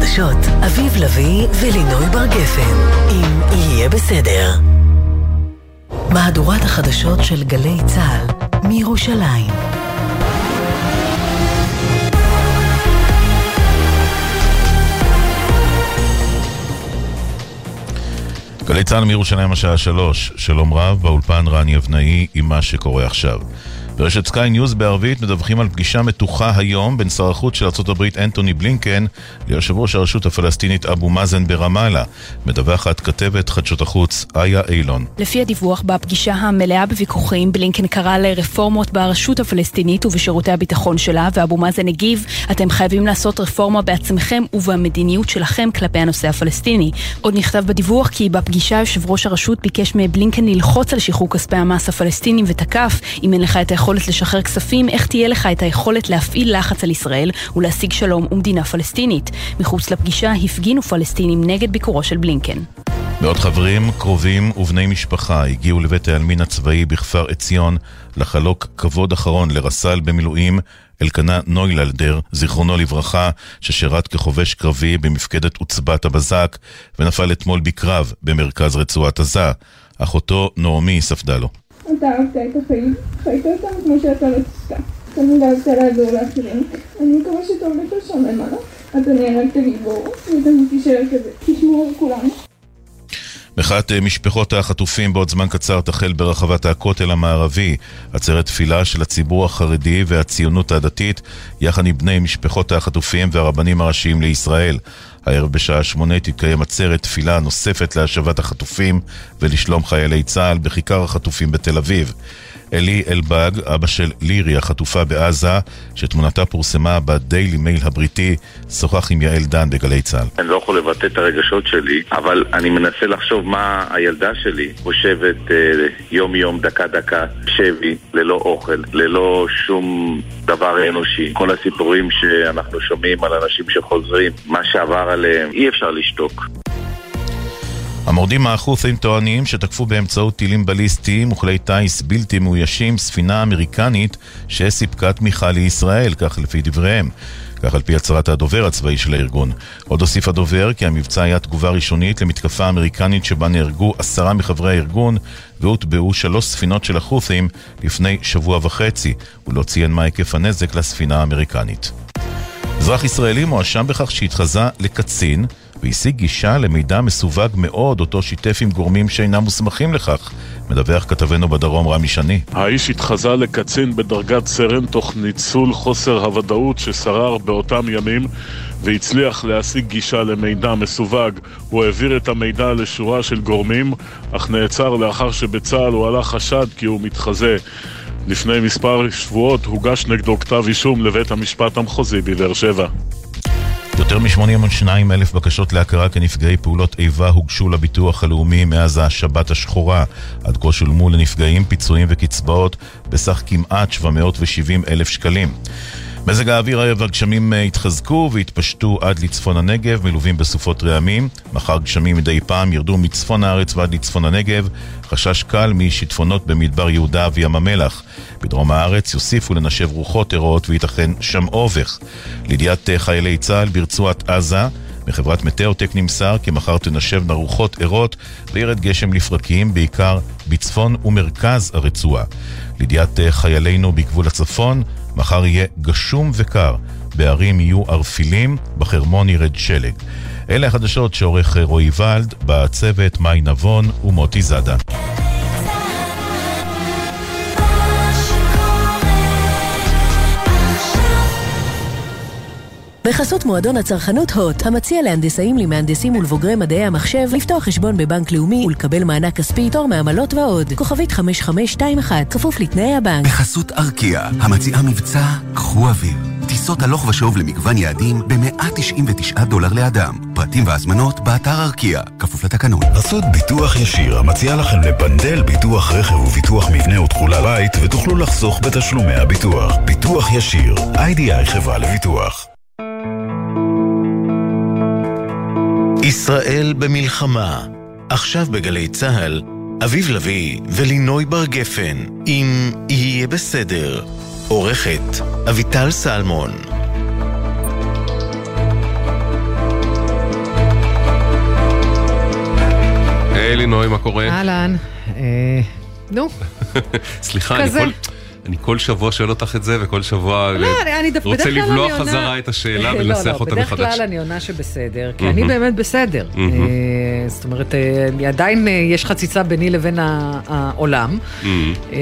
החדשות, אביב לביא ולינוי בר גפן, עם יהיה בסדר. מהדורת החדשות של גלי צה"ל, מירושלים. גלי צה"ל מירושלים השעה שלוש, שלום רב, באולפן רני אבנאי עם מה שקורה עכשיו. ברשת סקיי ניוז בערבית מדווחים על פגישה מתוחה היום בין שר החוץ של ארה"ב אנטוני בלינקן ליושב ראש הרשות הפלסטינית אבו מאזן ברמאללה. מדווחת כתבת חדשות החוץ איה אילון. לפי הדיווח בפגישה המלאה בוויכוחים, בלינקן קרא לרפורמות ברשות הפלסטינית ובשירותי הביטחון שלה, ואבו מאזן הגיב, אתם חייבים לעשות רפורמה בעצמכם ובמדיניות שלכם כלפי הנושא הפלסטיני. עוד נכתב בדיווח כי בפגישה יושב ראש הרשות ביקש מבלינקן ללחוץ על שחרור כספי המס הפלסטינים ותקף, אם אין לך את היכולת היכולת לשחרר כספים, איך תהיה לך את היכולת להפעיל לחץ על ישראל ולהשיג שלום ומדינה פלסטינית. מחוץ לפגישה הפגינו פלסטינים נגד ביקורו של בלינקן. מאות חברים, קרובים ובני משפחה הגיעו לבית העלמין הצבאי בכפר עציון לחלוק כבוד אחרון לרס"ל במילואים אלקנה נויללדר, זיכרונו לברכה, ששירת כחובש קרבי במפקדת עוצבת הבזק ונפל אתמול בקרב במרכז רצועת עזה. אחותו נעמי ספדה לו. אתה אהבת את החיים, חיית אותם כמו שאתה רצית. תמיד אהבת לעזור לאחרים. אני מקווה שטוב לך שם למעלה. אתה נהרגת גיבור, ותמיד תישאר כזה. תשמור על כולנו. מחאת אה, משפחות החטופים בעוד זמן קצר תחל ברחבת הכותל המערבי. עצרת תפילה של הציבור החרדי והציונות הדתית, יחד עם בני משפחות החטופים והרבנים הראשיים לישראל. הערב בשעה שמונה תתקיים עצרת תפילה נוספת להשבת החטופים ולשלום חיילי צה"ל בכיכר החטופים בתל אביב. אלי אלבג, אבא של לירי החטופה בעזה, שתמונתה פורסמה בדיילי מייל הבריטי, שוחח עם יעל דן בגלי צה"ל. אני לא יכול לבטא את הרגשות שלי, אבל אני מנסה לחשוב מה הילדה שלי חושבת אה, יום-יום, דקה-דקה, שבי, ללא אוכל, ללא שום דבר אנושי. כל הסיפורים שאנחנו שומעים על אנשים שחוזרים, מה שעבר עליהם, אי אפשר לשתוק. המורדים החות'ים טוענים שתקפו באמצעות טילים בליסטיים וכלי טיס בלתי מאוישים ספינה אמריקנית שסיפקה תמיכה לישראל, כך לפי דבריהם. כך על פי הצהרת הדובר הצבאי של הארגון. עוד הוסיף הדובר כי המבצע היה תגובה ראשונית למתקפה אמריקנית שבה נהרגו עשרה מחברי הארגון והוטבעו שלוש ספינות של החות'ים לפני שבוע וחצי. הוא לא ציין מה היקף הנזק לספינה האמריקנית. אזרח ישראלי מואשם בכך שהתחזה לקצין והשיג גישה למידע מסווג מאוד אותו שיתף עם גורמים שאינם מוסמכים לכך. מדווח כתבנו בדרום רמי שני. האיש התחזה לקצין בדרגת סרן תוך ניצול חוסר הוודאות ששרר באותם ימים והצליח להשיג גישה למידע מסווג. הוא העביר את המידע לשורה של גורמים, אך נעצר לאחר שבצה"ל הוא עלה חשד כי הוא מתחזה. לפני מספר שבועות הוגש נגדו כתב אישום לבית המשפט המחוזי בבאר שבע. יותר מ-82 אלף בקשות להכרה כנפגעי פעולות איבה הוגשו לביטוח הלאומי מאז השבת השחורה. עד כה שולמו לנפגעים פיצויים וקצבאות בסך כמעט 770 אלף שקלים. מזג האוויר הערב הגשמים אה, התחזקו והתפשטו עד לצפון הנגב, מלווים בסופות רעמים. מחר גשמים מדי פעם ירדו מצפון הארץ ועד לצפון הנגב. חשש קל משיטפונות במדבר יהודה וים המלח. בדרום הארץ יוסיפו לנשב רוחות ערות וייתכן שם אובך. לידיעת אה, חיילי צה"ל ברצועת עזה מחברת מטאוטק נמסר כי מחר תנשבנה רוחות ערות וירד גשם לפרקים, בעיקר בצפון ומרכז הרצועה. לידיעת אה, חיילינו בגבול הצפון, מחר יהיה גשום וקר. בערים יהיו ערפילים, בחרמון ירד שלג. אלה החדשות שעורך רועי ולד, בצוות מאי נבון ומוטי זאדה. בחסות מועדון הצרכנות הוט, המציע להנדסאים, למהנדסים ולבוגרי מדעי המחשב לפתוח חשבון בבנק לאומי ולקבל מענק כספי, תור מעמלות ועוד. כוכבית 5521, כפוף לתנאי הבנק. בחסות ארקיע, המציעה מבצע קחו אוויר. טיסות הלוך ושוב למגוון יעדים ב-199 דולר לאדם. פרטים והזמנות באתר ארקיע, כפוף לתקנון. חסות ביטוח ישיר, המציע לכם לפנדל ביטוח רכב וביטוח מבנה ותכולה בית, ותוכלו לחסוך בתשלומי הביטוח. ביטוח ישיר, איי-די-איי חברה לביטוח. ישראל במלחמה, עכשיו בגלי צה"ל, אביב לביא ולינוי בר גפן, אם יהיה בסדר. עורכת אביטל סלמון היי לינוי, מה קורה? אהלן, אה, נו. סליחה, אני יכול... אני כל שבוע שואל אותך את זה, וכל שבוע לא, אני, אני דווקא רוצה לבלוע עונה... חזרה את השאלה לא, ולנסח לא, אותה מחדש. בדרך כלל אני עונה שבסדר, כי אני באמת בסדר. אה, זאת אומרת, אה, עדיין אה, יש חציצה ביני לבין העולם, אה,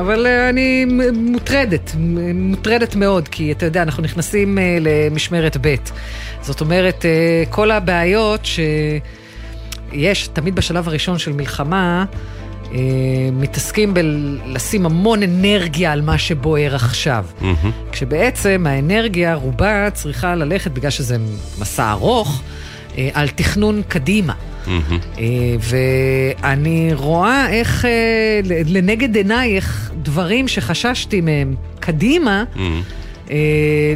אבל אה, אני מוטרדת, מוטרדת מאוד, כי אתה יודע, אנחנו נכנסים אה, למשמרת ב'. זאת אומרת, אה, כל הבעיות שיש תמיד בשלב הראשון של מלחמה, אה, מתעסקים בלשים המון אנרגיה על מה שבוער עכשיו. כשבעצם האנרגיה, רובה צריכה ללכת, בגלל שזה מסע ארוך, אה, על תכנון קדימה. אה, ואני רואה איך אה, לנגד עיניי, איך דברים שחששתי מהם קדימה, אה,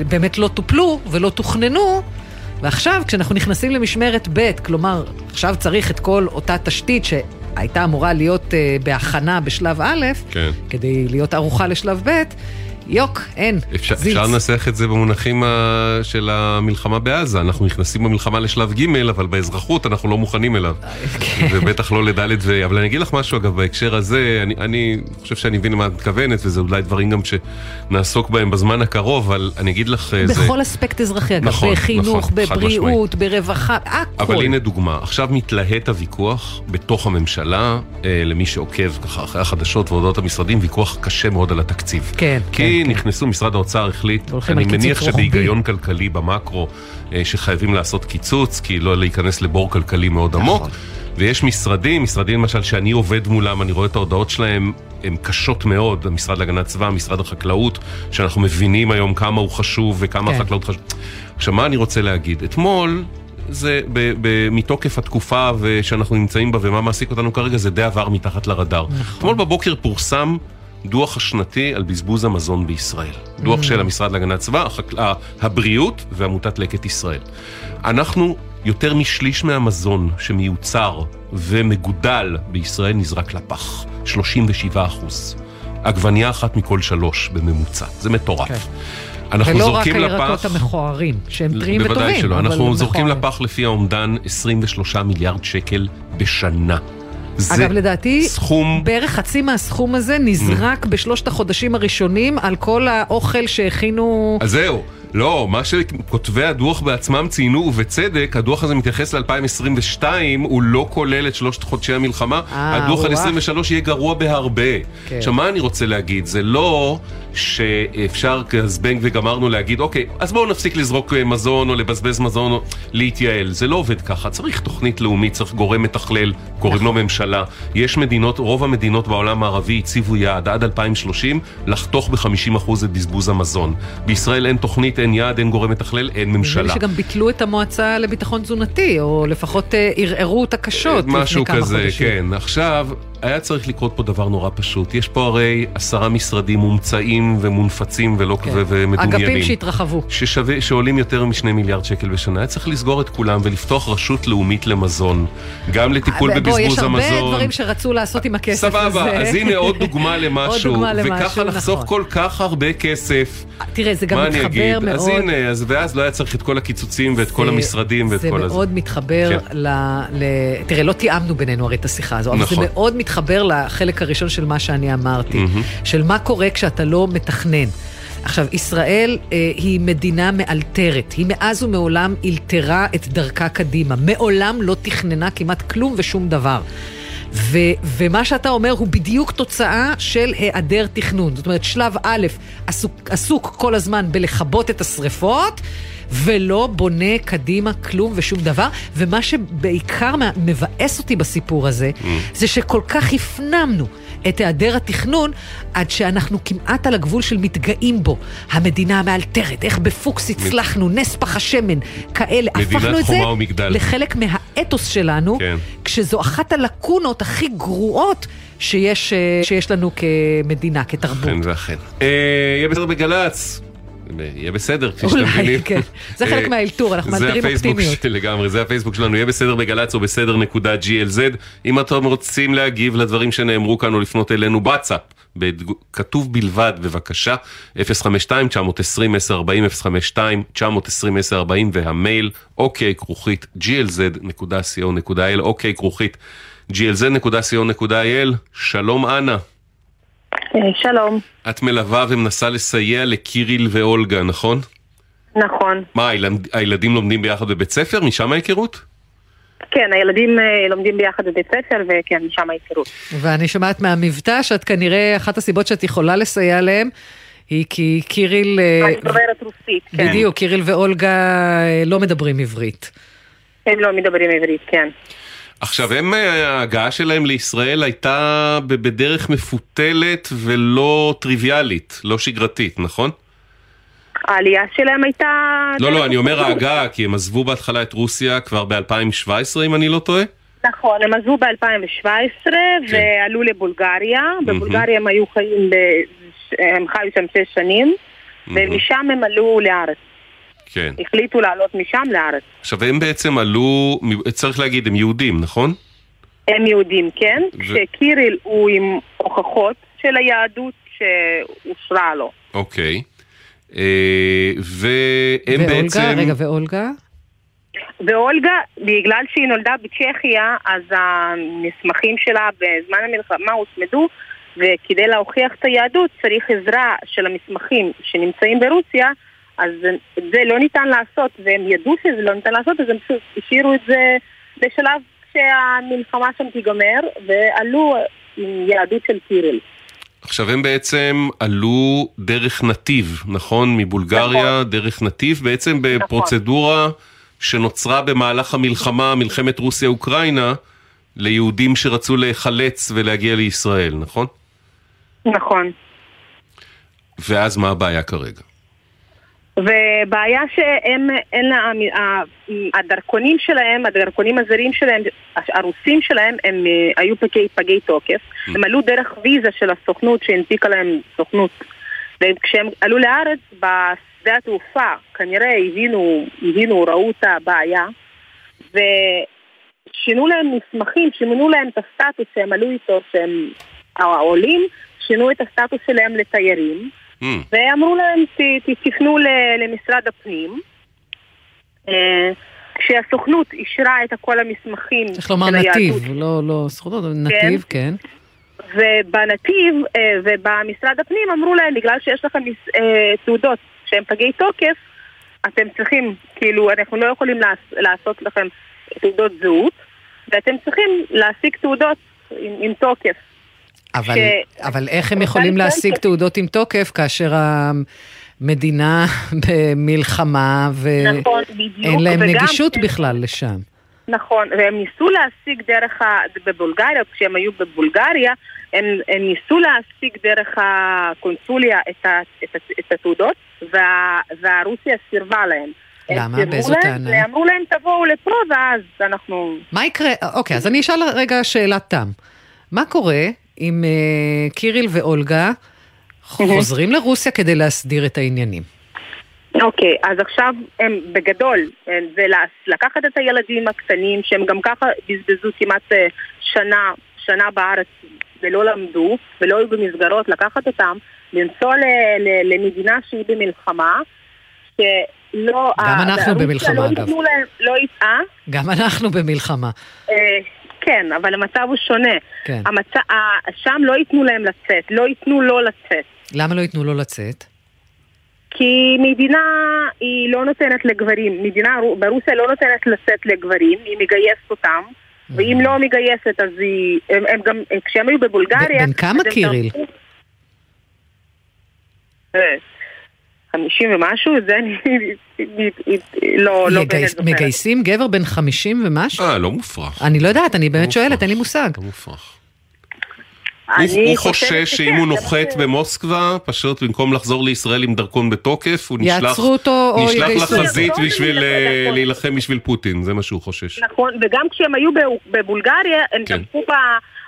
באמת לא טופלו ולא תוכננו. ועכשיו, כשאנחנו נכנסים למשמרת ב', כלומר, עכשיו צריך את כל אותה תשתית שהייתה אמורה להיות uh, בהכנה בשלב א', כן. כדי להיות ערוכה לשלב ב', יוק, אין. אפשר. אפשר לנסח את זה במונחים ה- של המלחמה בעזה. אנחנו נכנסים במלחמה לשלב ג', אבל באזרחות אנחנו לא מוכנים אליו. כן. ובטח לא לד' ו... אבל אני אגיד לך משהו, אגב, בהקשר הזה, אני, אני חושב שאני מבין למה את מתכוונת, וזה אולי דברים גם שנעסוק בהם בזמן הקרוב, אבל אני אגיד לך... אה, זה... בכל אספקט אזרחי, אגב, נכון, בחינוך, נכון, בבריאות, ברווחה, הכל. אבל הנה דוגמה, עכשיו מתלהט הוויכוח בתוך הממשלה, אה, למי שעוקב ככה אחרי החדשות והודעות המשרדים, ויכוח קשה מאוד על התקציב. כן, כי נכנסו, משרד האוצר החליט, אני מניח רוחבי. שבהיגיון כלכלי במקרו, אה, שחייבים לעשות קיצוץ, כי לא להיכנס לבור כלכלי מאוד נכון. עמוק. ויש משרדים, משרדים למשל שאני עובד מולם, אני רואה את ההודעות שלהם, הן קשות מאוד, המשרד להגנת הסביבה, משרד החקלאות, שאנחנו מבינים היום כמה הוא חשוב וכמה כן. החקלאות חשוב. עכשיו, מה אני רוצה להגיד? אתמול, זה ב, ב, מתוקף התקופה שאנחנו נמצאים בה ומה מעסיק אותנו כרגע, זה די עבר מתחת לרדאר. אתמול בבוקר פורסם דוח השנתי על בזבוז המזון בישראל. דוח. של המשרד להגנת הסביבה, הבריאות ועמותת לקט ישראל. אנחנו, יותר משליש מהמזון שמיוצר ומגודל בישראל נזרק לפח. 37 אחוז. עגבנייה אחת מכל שלוש בממוצע. זה מטורף. כן. אנחנו ולא רק זורקים הירקות לפח... המכוערים, שהם טריים וטובים. בוודאי שלא, אנחנו זורקים. לפח לפי האומדן 23 מיליארד שקל בשנה. זה אגב, לדעתי, סכום... בערך חצי מהסכום הזה נזרק בשלושת החודשים הראשונים על כל האוכל שהכינו... אז זהו. לא, מה שכותבי הדוח בעצמם ציינו, ובצדק, הדוח הזה מתייחס ל-2022, הוא לא כולל את שלושת חודשי המלחמה. אה, הדוח על וואו. 23 יהיה גרוע בהרבה. כן. עכשיו, מה אני רוצה להגיד? זה לא שאפשר כזבנג וגמרנו להגיד, אוקיי, אז בואו נפסיק לזרוק אה, מזון או לבזבז מזון או להתייעל. זה לא עובד ככה. צריך תוכנית לאומית, צריך גורם מתכלל, קוראים לו ממשלה. יש מדינות, רוב המדינות בעולם הערבי הציבו יעד עד 2030 לחתוך ב-50% את בזבוז המזון. בישראל אין תוכנית, אין יעד, אין גורם מתכלל, אין נדמה לי ממשלה. שגם ביטלו את המועצה לביטחון תזונתי, או לפחות אה, ערערו אותה קשות לפני משהו כמה כזה, חודשים. כן. עכשיו, היה צריך לקרות פה דבר נורא פשוט. יש פה הרי עשרה משרדים מומצאים ומונפצים ולא כן. ו- ומדומיינים. אגפים שהתרחבו. ששווה, שעולים יותר משני מיליארד שקל בשנה. היה צריך לסגור את כולם ולפתוח רשות לאומית למזון. גם לטיפול בוא, בבזבוז יש הרבה המזון. דברים שרצו לעשות עם הכסף הזה. סבבה, אז הנה עוד דוגמה למשהו. עוד דוגמה למשהו, וככה לחסוך נכון. כל כך הרבה כסף. תראה, זה גם מתחבר אגיד? מאוד... אז הנה, אז ואז לא היה צריך את כל הקיצוצים ואת כל זה- המשרדים ואת זה כל הזה. מאוד מתחבר כן. ל, ל... תראה, לא תיאמנו בינינו הרי את השיחה הזו, אבל נכון. זה מאוד מתחבר לחלק הראשון של מה שאני אמרתי, מהמם. של מה קורה כשאתה לא מתכנן. עכשיו, ישראל אה, היא מדינה מאלתרת. היא מאז ומעולם אלתרה את דרכה קדימה. מעולם לא תכננה כמעט כלום ושום דבר. ו- ומה שאתה אומר הוא בדיוק תוצאה של היעדר תכנון. זאת אומרת, שלב א' עסוק, עסוק כל הזמן בלכבות את השריפות, ולא בונה קדימה כלום ושום דבר. ומה שבעיקר מבאס אותי בסיפור הזה, זה שכל כך הפנמנו את היעדר התכנון, עד שאנחנו כמעט על הגבול של מתגאים בו. המדינה המאלתרת, איך בפוקס הצלחנו, נס פח השמן, כאלה. הפכנו את זה ומגדל. לחלק מהאתוס שלנו, כן. כשזו אחת הלקונות הכי גרועות שיש, אה, שיש לנו כמדינה, כתרבות. אכן ואכן. אה, יהיה בסדר בגל"צ. יהיה בסדר, כפי שאתם מבינים. כן. זה חלק אה, מהאלתור, אנחנו הפייסבוק אופטימיות. לגמרי, זה הפייסבוק שלנו, יהיה בסדר בגל"צ או בסדר נקודה glz. אם אתם רוצים להגיב לדברים שנאמרו כאן או לפנות אלינו בתג- כתוב בלבד בבקשה, 052-920-1040, 052-920-1040 והמייל אוקיי כרוכית glz.co.il, אוקיי כרוכית glz.co.il, שלום אנה. שלום, את מלווה ומנסה לסייע לקיריל ואולגה, נכון? נכון. מה, הילד- הילדים לומדים ביחד בבית ספר? משם ההיכרות? כן, הילדים אה, לומדים ביחד בבית ספר, וכן, משם ההיכרות. ואני שומעת מהמבטא שאת כנראה, אחת הסיבות שאת יכולה לסייע להם, היא כי קיריל... אה, אני דוברת רוסית, כן. בדיוק, קיריל ואולגה אה, לא מדברים עברית. הם לא מדברים עברית, כן. עכשיו, הם, אה, ההגעה שלהם לישראל הייתה בדרך מפותלת ולא טריוויאלית, לא שגרתית, נכון? העלייה שלהם הייתה... לא, לא, אני אומר ההגעה, כי הם עזבו בהתחלה את רוסיה כבר ב-2017, אם אני לא טועה. נכון, הם עזבו ב-2017 כן. ועלו לבולגריה. בבולגריה הם היו חיים, הם חיו שם שש שנים, ומשם הם עלו לארץ. כן. החליטו לעלות משם לארץ. עכשיו, הם בעצם עלו, צריך להגיד, הם יהודים, נכון? הם יהודים, כן? ו- שקיריל הוא עם הוכחות של היהדות שאושרה לו. אוקיי. אה, והם ואולגה, בעצם... רגע, ואולגה? ואולגה, בגלל שהיא נולדה בצ'כיה, אז המסמכים שלה בזמן המלחמה הוצמדו, וכדי להוכיח את היהדות צריך עזרה של המסמכים שנמצאים ברוסיה, אז את זה לא ניתן לעשות, והם ידעו שזה לא ניתן לעשות, אז הם פשוט השאירו את זה בשלב שהמלחמה שם תיגמר, ועלו עם יהדות של קיריל. עכשיו הם בעצם עלו דרך נתיב, נכון? מבולגריה דרך נתיב, בעצם בפרוצדורה שנוצרה במהלך המלחמה, מלחמת רוסיה-אוקראינה, ליהודים שרצו להיחלץ ולהגיע לישראל, נכון? נכון. ואז מה הבעיה כרגע? ובעיה שהם, אין לה, הדרכונים שלהם, הדרכונים הזרים שלהם, הרוסים שלהם, הם אה, היו פגי, פגי תוקף. הם עלו דרך ויזה של הסוכנות שהנפיקה להם סוכנות. וכשהם עלו לארץ, בשדה התעופה, כנראה הבינו, הבינו, ראו את הבעיה, ושינו להם מסמכים, שינו להם את הסטטוס שהם עלו איתו, שהם העולים, שינו את הסטטוס שלהם לתיירים. ואמרו להם, "ת- ת- תפנו ל- למשרד הפנים. אה, כשהסוכנות אישרה את כל המסמכים צריך לומר של היהדות, נתיב, לא, לא סוכנות, אבל נתיב, כן. ובנתיב אה, ובמשרד הפנים אמרו להם, בגלל שיש לכם מס- אה, תעודות שהן פגי תוקף, אתם צריכים, כאילו, אנחנו לא יכולים לעש- לעשות לכם תעודות זהות, ואתם צריכים להשיג תעודות עם, עם תוקף. אבל, ש- אבל איך הם יכולים להשיג ש- תעודות עם תוקף כאשר המדינה במלחמה נכון, ואין להם וגם- נגישות בכלל לשם? נכון, והם ניסו להשיג דרך ה... בבולגריה, כשהם היו בבולגריה, הם, הם ניסו להשיג דרך הקונסוליה את, ה, את, ה, את התעודות, וה, והרוסיה סירבה להם. הם למה? באיזו טענה? ואמרו להם תבואו לפה ואז אנחנו... מה יקרה? אוקיי, אז אני אשאל רגע שאלת תם. מה קורה אם אה, קיריל ואולגה חוזרים לרוסיה כדי להסדיר את העניינים? אוקיי, אז עכשיו הם בגדול, אה, זה לקחת את הילדים הקטנים, שהם גם ככה בזבזו כמעט אה, שנה, שנה בארץ ולא למדו, ולא היו במסגרות, לקחת אותם, לנסוע למדינה שהיא במלחמה, שלא... גם ה- אנחנו במלחמה, לא אגב. להם, לא ית... אה? גם אנחנו במלחמה. אה, כן, אבל המצב הוא שונה. כן. המצ... שם לא ייתנו להם לצאת, לא ייתנו לו לצאת. למה לא ייתנו לו לצאת? כי מדינה היא לא נותנת לגברים, מדינה ברוסיה לא נותנת לצאת לגברים, היא מגייסת אותם, ואם לא מגייסת אז היא, הם, הם גם, כשהם היו בבולגריה... בן כמה קיריל? תמכו- אה, חמישים ומשהו, זה אני לא, לא באמת זוכרת. מגייסים גבר בן 50 ומשהו? אה, לא מופרך. אני לא יודעת, אני באמת שואלת, אין לי מושג. לא מופרך. הוא, חושש שאם הוא נוחת במוסקבה, פשוט במקום לחזור לישראל עם דרכון בתוקף, הוא נשלח, לחזית אותו. בשביל לא, אה, נכון. להילחם בשביל פוטין, זה מה שהוא חושש. נכון, וגם כשהם היו ב- בבולגריה, הם כן. תמכו ב-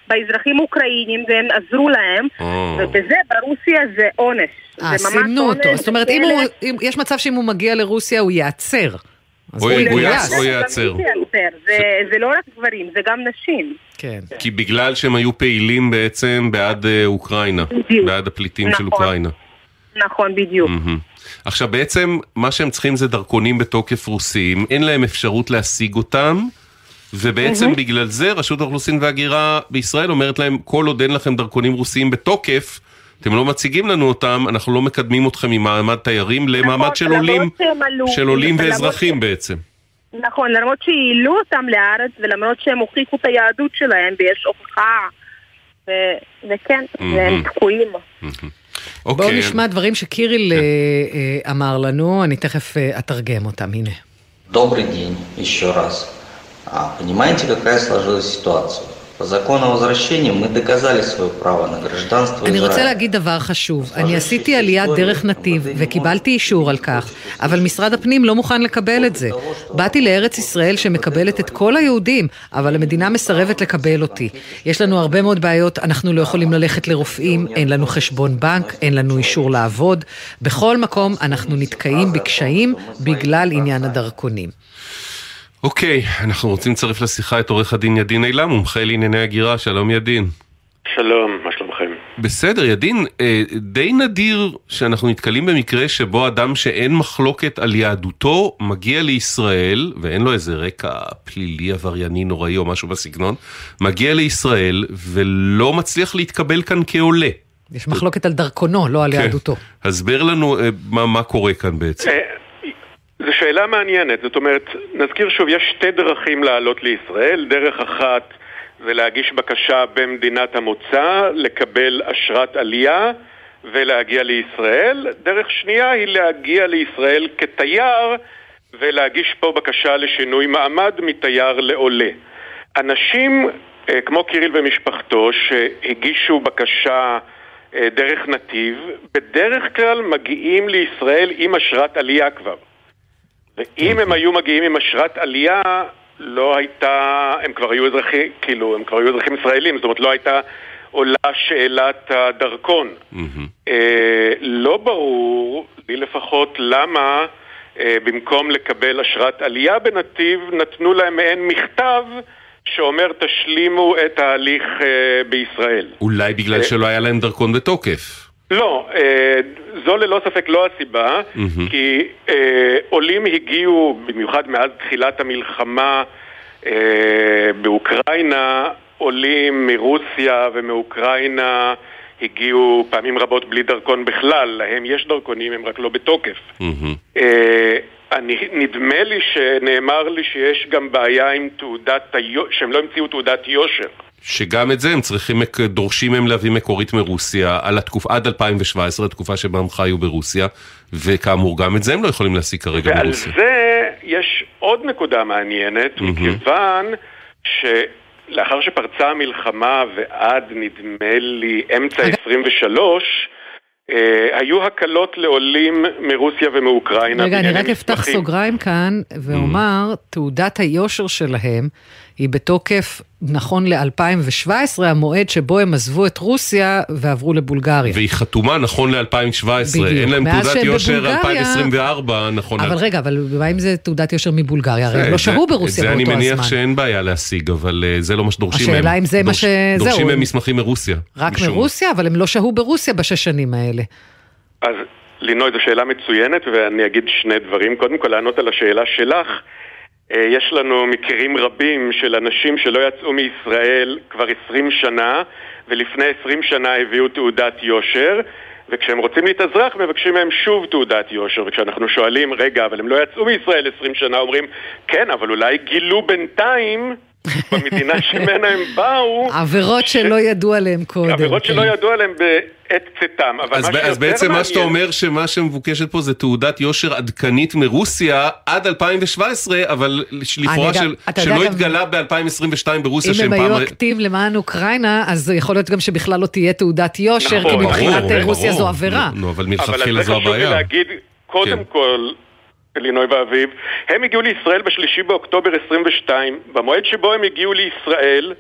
באזרחים אוקראינים והם עזרו להם, ובזה ברוסיה זה עונש. אה, סימנו אותו. זאת אומרת, אם הוא- אם- יש מצב שאם הוא מגיע לרוסיה הוא ייעצר. הוא יגויס. או ייעצר. זה- לא רק גברים, זה גם נשים. כן. כי בגלל שהם היו פעילים בעצם בעד אה, אוקראינה, בעד הפליטים של נכון. אוקראינה. נכון, בדיוק. עכשיו בעצם מה שהם צריכים זה דרכונים בתוקף רוסיים, אין להם אפשרות להשיג אותם, ובעצם מהמם. בגלל זה רשות האוכלוסין וההגירה בישראל אומרת להם כל עוד אין לכם דרכונים רוסיים בתוקף, אתם לא מציגים לנו אותם, אנחנו לא מקדמים אתכם ממעמד תיירים למעמד של למרות עולים, שהם עלו, של עולים למרות ואזרחים בעצם. נכון, למרות שהעלו אותם לארץ ולמרות שהם הוכיחו את היהדות שלהם ויש הוכחה, ו- וכן, מהמם. והם תקועים. בואו אוקיי. נשמע דברים שקיריל אה, אה, אמר לנו, אני תכף אה, אתרגם אותם, הנה. Добрый день еще раз. А, понимаете, какая сложилась ситуация? По закону о возвращении мы доказали свое право на гражданство אני רוצה Израиля. להגיד דבר חשוב. אני עשיתי עלייה דרך נתיב וקיבלתי אישור על כך, אבל משרד הפנים לא מוכן לקבל את זה. באתי לארץ ישראל שמקבלת את כל היהודים, אבל המדינה מסרבת לקבל אותי. יש לנו הרבה מאוד בעיות, אנחנו לא יכולים ללכת לרופאים, אין לנו חשבון בנק, אין לנו אישור לעבוד. בכל מקום אנחנו נתקעים בקשיים בגלל עניין הדרכונים. אוקיי, אנחנו רוצים לצרף לשיחה את עורך הדין ידין אילם, מומחה לענייני הגירה, שלום ידין. שלום, מה שלומכם? בסדר, ידין, אה, די נדיר שאנחנו נתקלים במקרה שבו אדם שאין מחלוקת על יהדותו מגיע לישראל, ואין לו איזה רקע פלילי עברייני נוראי או משהו בסגנון, מגיע לישראל ולא מצליח להתקבל כאן כעולה. יש מחלוקת על דרכונו, לא על כן. יהדותו. הסבר לנו אה, מה, מה קורה כאן בעצם. זו שאלה מעניינת, זאת אומרת, נזכיר שוב, יש שתי דרכים לעלות לישראל, דרך אחת זה להגיש בקשה במדינת המוצא, לקבל אשרת עלייה ולהגיע לישראל, דרך שנייה היא להגיע לישראל כתייר ולהגיש פה בקשה לשינוי מעמד מתייר לעולה. אנשים אה, כמו קיריל ומשפחתו שהגישו בקשה אה, דרך נתיב, בדרך כלל מגיעים לישראל עם אשרת עלייה כבר. ואם הם היו מגיעים עם אשרת עלייה, לא הייתה, הם כבר היו אזרחים, כאילו, הם כבר היו אזרחים ישראלים, זאת אומרת לא הייתה עולה שאלת הדרכון. אה, לא ברור, לי לפחות, למה אה, במקום לקבל אשרת עלייה בנתיב, נתנו להם מעין מכתב שאומר תשלימו את ההליך אה, בישראל. אולי בגלל שלא היה להם דרכון בתוקף. לא, אה, זו ללא ספק לא הסיבה, מהמם. כי אה, עולים הגיעו, במיוחד מאז תחילת המלחמה אה, באוקראינה, עולים מרוסיה ומאוקראינה הגיעו פעמים רבות בלי דרכון בכלל, להם יש דרכונים, הם רק לא בתוקף. אה, אני, נדמה לי שנאמר לי שיש גם בעיה עם תעודת, שהם לא המציאו תעודת יושר. שגם את זה הם צריכים, דורשים מהם להביא מקורית מרוסיה על התקופה, עד 2017, התקופה שבה הם חיו ברוסיה, וכאמור גם את זה הם לא יכולים להשיג כרגע ועל ברוסיה. זה יש עוד נקודה מעניינת, מכיוון שלאחר שפרצה המלחמה ועד נדמה לי אמצע 23, אה, היו הקלות לעולים מרוסיה ומאוקראינה. רגע, אני רק אפתח. סוגריים כאן ואומר, תעודת היושר שלהם היא בתוקף נכון ל-2017, המועד שבו הם עזבו את רוסיה ועברו לבולגריה. והיא חתומה נכון ל-2017, בדיוק. אין להם תעודת יושר בבולגריה- 2024, נכון. אבל רגע, אבל מה אם זה תעודת יושר מבולגריה? הרי הם זה- לא שהו ברוסיה את זה באותו אני מניח הזמן. שאין בעיה להשיג, אבל אה, זה לא מה שדורשים מהם. השאלה אם זה מה ש- דורשים זהו, מהם הם- מסמכים מרוסיה. רק. מרוסיה, אבל הם לא שהו ברוסיה בשש שנים האלה. אז לינוי, זו שאלה מצוינת ואני אגיד שני דברים. קודם כל, לענות על השאלה שלך. אה, יש לנו מקרים רבים של אנשים שלא יצאו מישראל כבר 20 שנה, ולפני 20 שנה הביאו תעודת יושר, וכשהם רוצים להתאזרח מבקשים מהם שוב תעודת יושר, וכשאנחנו שואלים, רגע, אבל הם לא יצאו מישראל 20 שנה, אומרים, כן, אבל אולי גילו בינתיים במדינה שממנה הם באו, עבירות שלא ידעו עליהם קודם. עבירות כן. שלא ידעו עליהם בעת צאתם. אבל אז, אז בעצם מה שאתה מעניין- אומר שמה שמבוקשת פה זה תעודת יושר עדכנית מרוסיה עד 2017, אבל לכאורה גם- של, שלא גם- התגלה ב-2022 ברוסיה אם הם פעם... היו אקטיב למען אוקראינה, אז יכול להיות גם שבכלל לא תהיה תעודת יושר, נכון, כי מבחינת ברור, רוסיה ברור. זו עבירה. נו, אבל אבל מלכתחילה זה זו חשוב לי הבעיה. להגיד, קודם כן. כל, אלינוי ואביב, הם הגיעו לישראל בשלישי באוקטובר 22. במועד שבו הם הגיעו לישראל,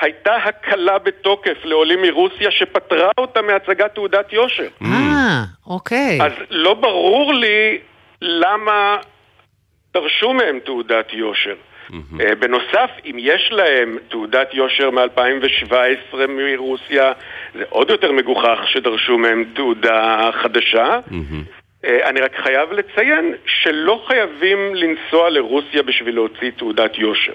הייתה הקלה בתוקף לעולים מרוסיה שפטרה אותם מהצגת תעודת יושר. אה, אוקיי. אז לא ברור לי למה דרשו מהם תעודת יושר. אה, בנוסף, אם יש להם תעודת יושר מ-2017 מרוסיה, זה עוד יותר מגוחך שדרשו מהם תעודה חדשה. אני רק חייב לציין שלא חייבים לנסוע לרוסיה בשביל להוציא תעודת יושר.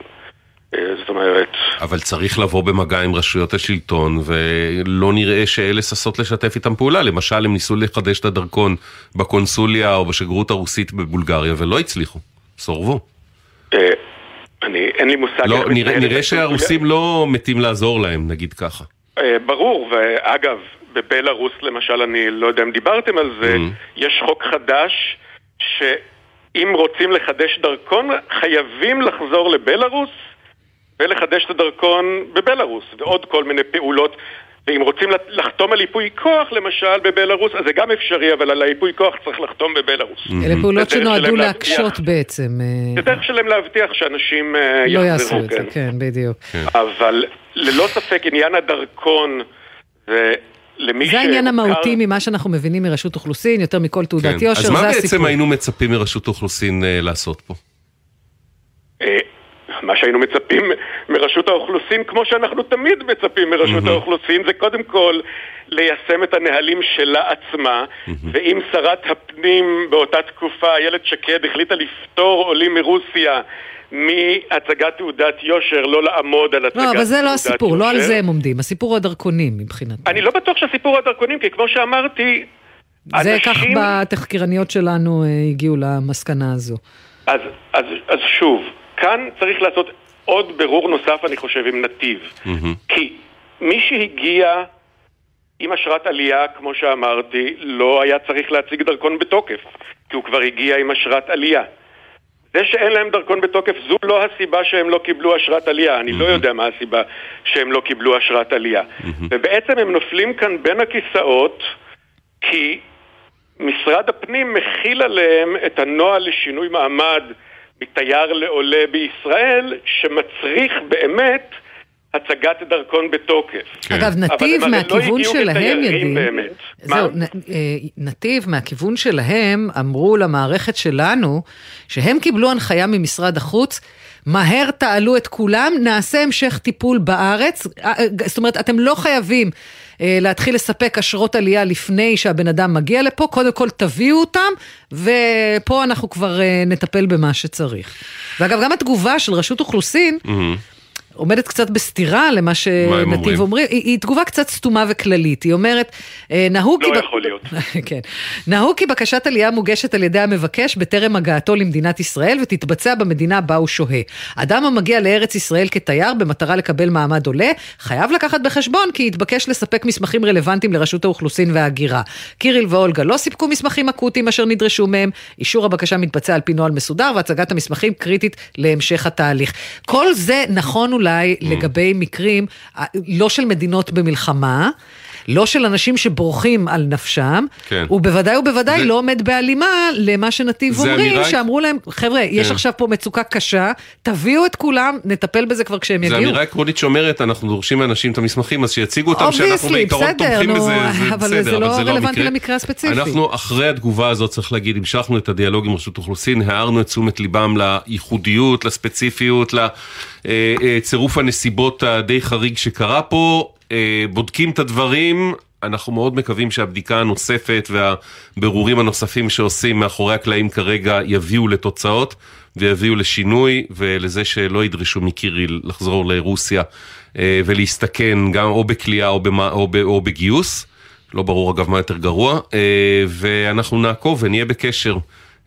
אה, זאת אומרת... אבל צריך לבוא במגע עם רשויות השלטון, ולא נראה שאלה ששות לשתף איתם פעולה. למשל, הם ניסו לחדש את הדרכון בקונסוליה או בשגרירות הרוסית בבולגריה, ולא הצליחו. סורבו. אה, אני, אין לי מושג... לא, נראה, נראה. שהרוסים לא מתים לעזור להם, נגיד ככה. אה, ברור, ואגב, בבלארוס למשל, אני לא יודע אם דיברתם על זה, יש חוק חדש שאם רוצים לחדש דרכון, חייבים לחזור לבלארוס ולחדש את הדרכון בבלארוס, ועוד כל מיני פעולות. ואם רוצים לחתום על ייפוי כוח, למשל, בבלארוס, אז זה גם אפשרי, אבל על הייפוי כוח צריך לחתום בבלארוס. אלה פעולות שנועדו להקשות בעצם. אה, זה דרך שלהם להבטיח שאנשים אה, לא יעשו יחזרו, את זה, כן. כן, בדיוק. אבל ללא ספק עניין הדרכון זה למי זה העניין המהותי ממה שאנחנו מבינים מרשות אוכלוסין, יותר מכל תעודת כן. יושר, אז מה זה בעצם הסיפור. היינו מצפים מרשות האוכלוסין אה, לעשות פה? אה, מה שהיינו מצפים מרשות האוכלוסין, כמו שאנחנו תמיד מצפים מרשות האוכלוסין, זה קודם כל ליישם את הנהלים שלה עצמה, ואם שרת הפנים באותה תקופה, איילת שקד, החליטה לפטור עולים מרוסיה מהצגת תעודת יושר, לא לעמוד על הצגת לא, תעודת אבל זה לא הסיפור, לא על יושר. זה הם עומדים, הסיפור הוא הדרכונים מבחינתי. אני לא בטוח שהסיפור הדרכונים, כי כמו שאמרתי, זה כך אנשים- בתחקירניות שלנו אה, הגיעו למסקנה הזו. אז, אז, אז שוב, כאן צריך לעשות עוד בירור נוסף, אני חושב, עם נתיב. כי מי שהגיע עם אשרת עלייה, כמו שאמרתי, לא היה צריך להציג דרכון בתוקף, כי הוא כבר הגיע עם אשרת עלייה. זה שאין להם דרכון בתוקף, זו לא הסיבה שהם לא קיבלו אשרת עלייה. אני לא יודע מה הסיבה שהם לא קיבלו אשרת עלייה. ובעצם הם נופלים כאן בין הכיסאות, כי משרד הפנים מכיל עליהם את הנוהל לשינוי מעמד מתייר לעולה בישראל, שמצריך באמת הצגת דרכון בתוקף. אגב, אבל נתיב הרי מהכיוון לא שלהם באמת. זהו, נ- אה, נתיב מהכיוון שלהם אמרו למערכת שלנו שהם קיבלו הנחיה ממשרד החוץ. מהר תעלו את כולם, נעשה המשך טיפול בארץ. אה, אה, זאת אומרת, אתם לא חייבים להתחיל לספק אשרות עלייה לפני שהבן אדם מגיע לפה, קודם כל תביאו אותם, ופה אנחנו כבר נטפל במה שצריך. ואגב, גם התגובה של רשות אוכלוסין, עומדת קצת בסתירה למה שנתיב אומרים? אומרים, היא, היא תגובה קצת סתומה וכללית, היא אומרת, אה, נהוג לא כי... ב- יכול להיות. כן. נהוג כי בקשת עלייה מוגשת על ידי המבקש בטרם הגעתו למדינת ישראל ותתבצע במדינה בה הוא שוהה. אדם המגיע לארץ ישראל כתייר במטרה לקבל מעמד עולה, חייב לקחת בחשבון כי יתבקש לספק מסמכים רלוונטיים לרשות האוכלוסין וההגירה. קיריל ואולגה לא סיפקו מסמכים אקוטיים אשר נדרשו מהם, אישור הבקשה מתבצע על פי נוהל מסודר והצגת המסמכים קריטית להמשך התהליך. כל זה נכון אולי לגבי מקרים, אה, לא של מדינות במלחמה. לא של אנשים שבורחים על נפשם, כן. ובוודאי ובוודאי זה- לא עומד בהלימה למה שנתיב אומרים, אמירה- שאמרו להם, חבר'ה, יש כן. עכשיו פה מצוקה קשה, תביאו את כולם, נטפל בזה כבר כשהם זו יגיעו. אמירה עקרונית שאומרת, אנחנו דורשים מאנשים את המסמכים, אז שיציגו אותם שאנחנו בעיקרון תומכים נו, בזה, זה אבל בסדר, זה לא אבל זה לא רלוונטי. למקרה הספציפי. אנחנו אחרי התגובה הזאת, צריך להגיד, המשכנו את הדיאלוג עם רשות אוכלוסין, הערנו את תשומת ליבם לייחודיות, לספציפיות, לצירוף הנסיבות הדי חריג שקרה פה, אה, בודקים את הדברים. אנחנו מאוד מקווים שהבדיקה הנוספת והבירורים הנוספים שעושים מאחורי הקלעים כרגע יביאו לתוצאות ויביאו לשינוי ולזה שלא ידרשו מקיריל לחזור לרוסיה אה, ולהסתכן גם או בכלייה או, במה, או, ב, או בגיוס. לא ברור אגב מה יותר גרוע, אה, ואנחנו נעקוב ונהיה בקשר,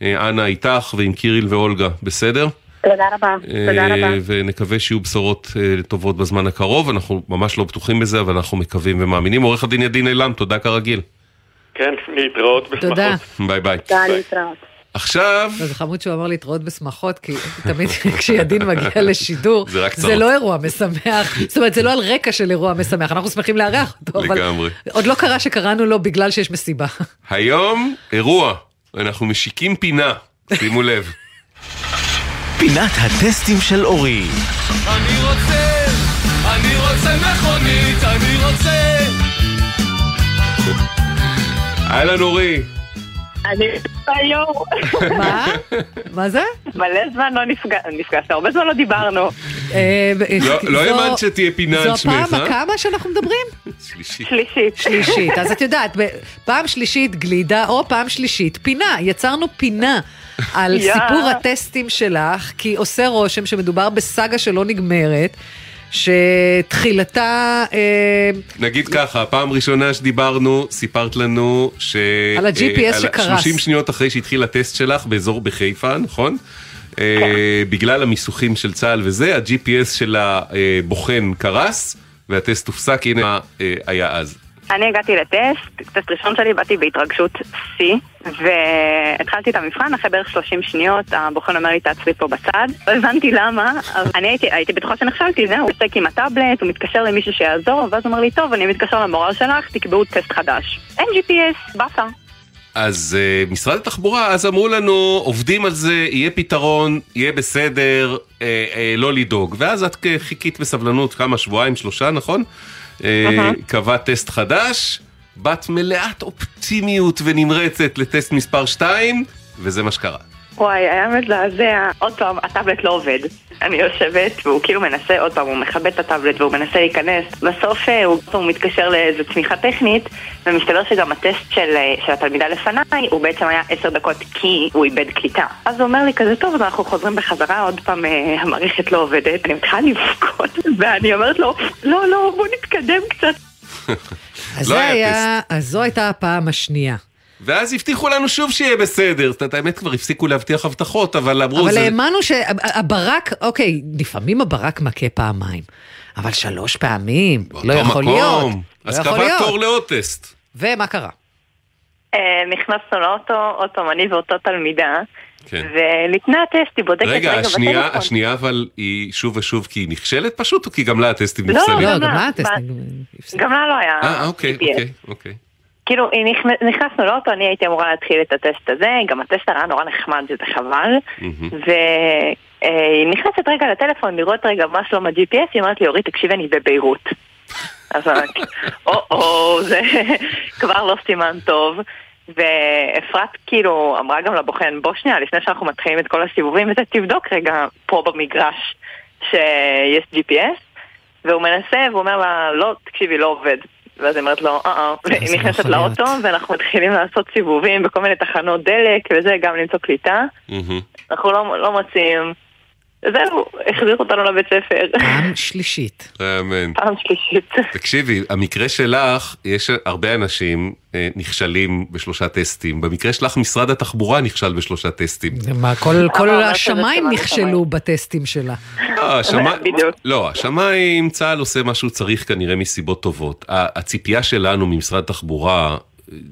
אה, אנה איתך ועם קיריל ואולגה, בסדר? תודה רבה, תודה אה, רבה. ונקווה שיהיו בשורות אה, טובות בזמן הקרוב, אנחנו ממש לא בטוחים בזה, אבל אנחנו מקווים ומאמינים. עורך הדין ידין אילם, תודה כרגיל. כן, להתראות בשמחות. תודה. ביי ביי. תודה, להתראות. עכשיו... זה חמוד שהוא אמר להתראות בשמחות, כי תמיד כשידין מגיע לשידור, זה זה. לא אירוע משמח. זאת אומרת, זה לא על רקע של אירוע משמח, אנחנו שמחים לארח אותו, אבל לגמרי. עוד לא קרה שקראנו לו בגלל שיש מסיבה. היום אירוע, אנחנו משיקים פינה, שימו לב. פינת הטסטים של אורי. אני רוצה, אני רוצה מכונית, אני רוצה... אהלן אורי. אני היו. מה? מה זה? מלא זמן לא נפגשנו, הרבה זמן לא דיברנו. אה, לא- לא האמנת שתהיה פינה על שמך, זו הפעם אה? הכמה שאנחנו מדברים? שלישית. שלישית. שלישית. אז את יודעת, פעם שלישית גלידה, או פעם שלישית פינה. יצרנו פינה על. סיפור הטסטים שלך, כי עושה רושם שמדובר בסאגה שלא נגמרת. שתחילתה... אה, נגיד ככה, פעם ראשונה שדיברנו, סיפרת לנו ש... על ה-GPS אה, שקרס. 30 שניות אחרי שהתחיל הטסט שלך באזור בחיפה, נכון? אה, כן. בגלל המיסוכים של צה"ל וזה, ה-GPS של הבוחן קרס, והטסט הופסק, הנה היה אז. אני הגעתי לטסט, טסט ראשון שלי, באתי בהתרגשות שיא, והתחלתי את המבחן, אחרי בערך 30 שניות, הבוחן אומר לי, תעצרי פה בצד. לא הבנתי למה, אבל אני הייתי, הייתי בטוחה שנכשלתי, זהו, הוא עוסק עם הטאבלט, הוא מתקשר למישהו שיעזור, ואז הוא אומר לי, טוב, אני מתקשר למורה שלך, תקבעו טסט חדש. אין GPS, באסה. אז uh, משרד התחבורה אז אמרו לנו, עובדים על זה, יהיה פתרון, יהיה בסדר, uh, uh, לא לדאוג. ואז את אה, חיכית בסבלנות כמה, שבועיים, שלושה, נכון? אהה. קבעת טסט חדש, באת מלאת אופטימיות ונמרצת לטסט מספר 2, וזה מה שקרה. וואי, היה מזעזע. עוד פעם, הטאבלט לא עובד. אני יושבת, והוא כאילו מנסה, עוד פעם, הוא מכבה את הטאבלט והוא מנסה להיכנס. בסוף אה, הוא, הוא מתקשר לאיזו צמיחה טכנית, ומסתבר שגם הטסט של, אה, של התלמידה לפניי, הוא בעצם היה עשר דקות כי הוא איבד קליטה. אז הוא אומר לי כזה, טוב, אז אנחנו חוזרים בחזרה, עוד פעם אה, המערכת לא עובדת. אני מתחילה לבכות, ואני אומרת לו, לא, לא, בוא נתקדם קצת. אז לא זה היה היה, אז זו הייתה הפעם השנייה. ואז הבטיחו לנו שוב שיהיה בסדר. זאת אומרת, האמת כבר הפסיקו להבטיח הבטחות, אבל אמרו... אבל זה... האמנו שהברק, אוקיי, לפעמים הברק מכה פעמיים, אבל שלוש פעמים, לא יכול מקום. להיות. אז לא להיות. תור לעוד טסט. ומה קרה? אה, נכנסנו לאוטו, עוד פעם, אני ואותו תלמידה, כן. ולפני הטסט היא בודקת רגע, רגע השנייה, בטלפון. השנייה אבל היא שוב ושוב כי היא נכשלת פשוט, או כי גם לה הטסטים לא, נפסלים? גם לה. גם לה לא היה. אה, אוקיי. אוקיי, אוקיי. כאילו, נכנסנו לאוטו, אני הייתי אמורה להתחיל את הטסט הזה, גם הטסט היה נורא נחמד, שזה חבל. והיא נכנסת רגע לטלפון, לראות רגע מה שלום ה-GPS, היא אומרת לי, אורית, תקשיבי, אני בביירות. אז אמרתי, או-או, זה כבר לא סימן טוב. ואפרת כאילו אמרה גם לבוחן, בוא שנייה, לפני שאנחנו מתחילים את כל הסיבובים וזה, תבדוק רגע פה במגרש שיש GPS. והוא מנסה, והוא אומר לה, לא, תקשיבי, לא עובד. ואז היא אומרת לו, אה אה, והיא נכנסת. לאוטו, ואנחנו מתחילים לעשות סיבובים בכל מיני תחנות דלק וזה, גם למצוא קליטה. אנחנו לא, לא מוצאים. וזהו, החזיר אותנו לבית ספר. פעם שלישית. אמן. פעם שלישית. תקשיבי, המקרה שלך, יש הרבה אנשים אה, נכשלים בשלושה טסטים. במקרה שלך, משרד התחבורה נכשל בשלושה טסטים. מה, כל- זה השמיים נכשלו בטסטים שלה. לא, השמיים, לא, השמיים, צה"ל עושה מה שהוא צריך כנראה מסיבות טובות. הציפייה שלנו ממשרד התחבורה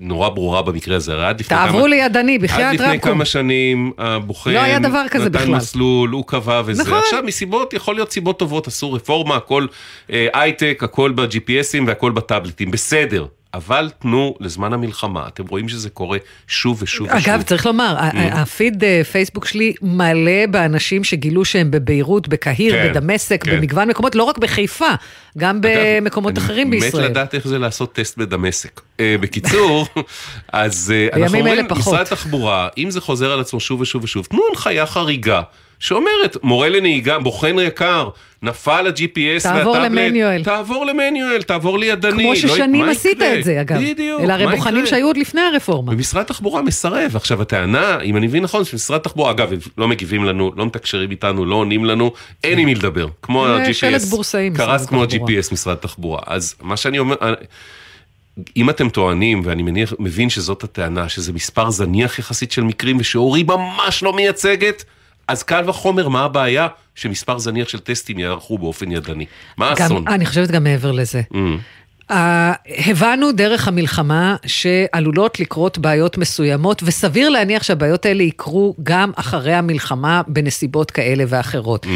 נורא ברורה במקרה הזה, הרי עד לפני כמה... תעברו לידני, בחייאת עד לפני. כמה שנים הבוחן לא היה דבר כזה נתן בכלל. מסלול, הוא קבע וזה. נכון. עכשיו מסיבות, יכול להיות סיבות טובות, עשו רפורמה, הכל אה, הייטק, הכל ב-GPSים והכל בטאבלטים, בסדר. אבל תנו לזמן המלחמה, אתם רואים שזה קורה שוב ושוב ושוב. אגב, צריך לומר, Mm. הפיד אה, פייסבוק שלי מלא באנשים שגילו שהם בביירות, בקהיר, כן, בדמשק, כן. במגוון מקומות, לא רק בחיפה, גם במקומות אחרים מת בישראל. לדעת איך זה לעשות טסט בדמשק. אה, בקיצור, אז אה, אנחנו אומרים. משרד התחבורה, אם זה חוזר על עצמו שוב ושוב ושוב, תנו הנחיה חריגה. שאומרת, מורה לנהיגה, בוחן יקר, נפל ה-GPS תעבור והטאבלט, למניואל. תעבור למניואל, תעבור לידני. כמו לא- ששנים מה עשית יקרה? את זה, אגב. בדיוק, אלה הרי בוחנים? שהיו עוד לפני הרפורמה. ומשרד התחבורה מסרב. עכשיו הטענה, אם אני מבין נכון, שמשרד התחבורה, אגב, הם לא מגיבים לנו, לא מתקשרים איתנו, לא עונים לנו, אין עם מי לדבר. כמו ה-GPS. קרס כמו. ה-GPS משרד התחבורה. אז מה שאני אומר, אם אתם טוענים, ואני מניח, מבין שזאת הטענה, שזה מספר זניח יחסית של מקרים, ושאורי ממש לא מייצגת, אז קל וחומר, מה הבעיה שמספר זניח של טסטים יערכו באופן ידני? מה האסון? אני חושבת גם מעבר לזה. Mm. Uh, הבנו דרך המלחמה שעלולות לקרות בעיות מסוימות, וסביר להניח שהבעיות האלה יקרו גם אחרי המלחמה בנסיבות כאלה ואחרות.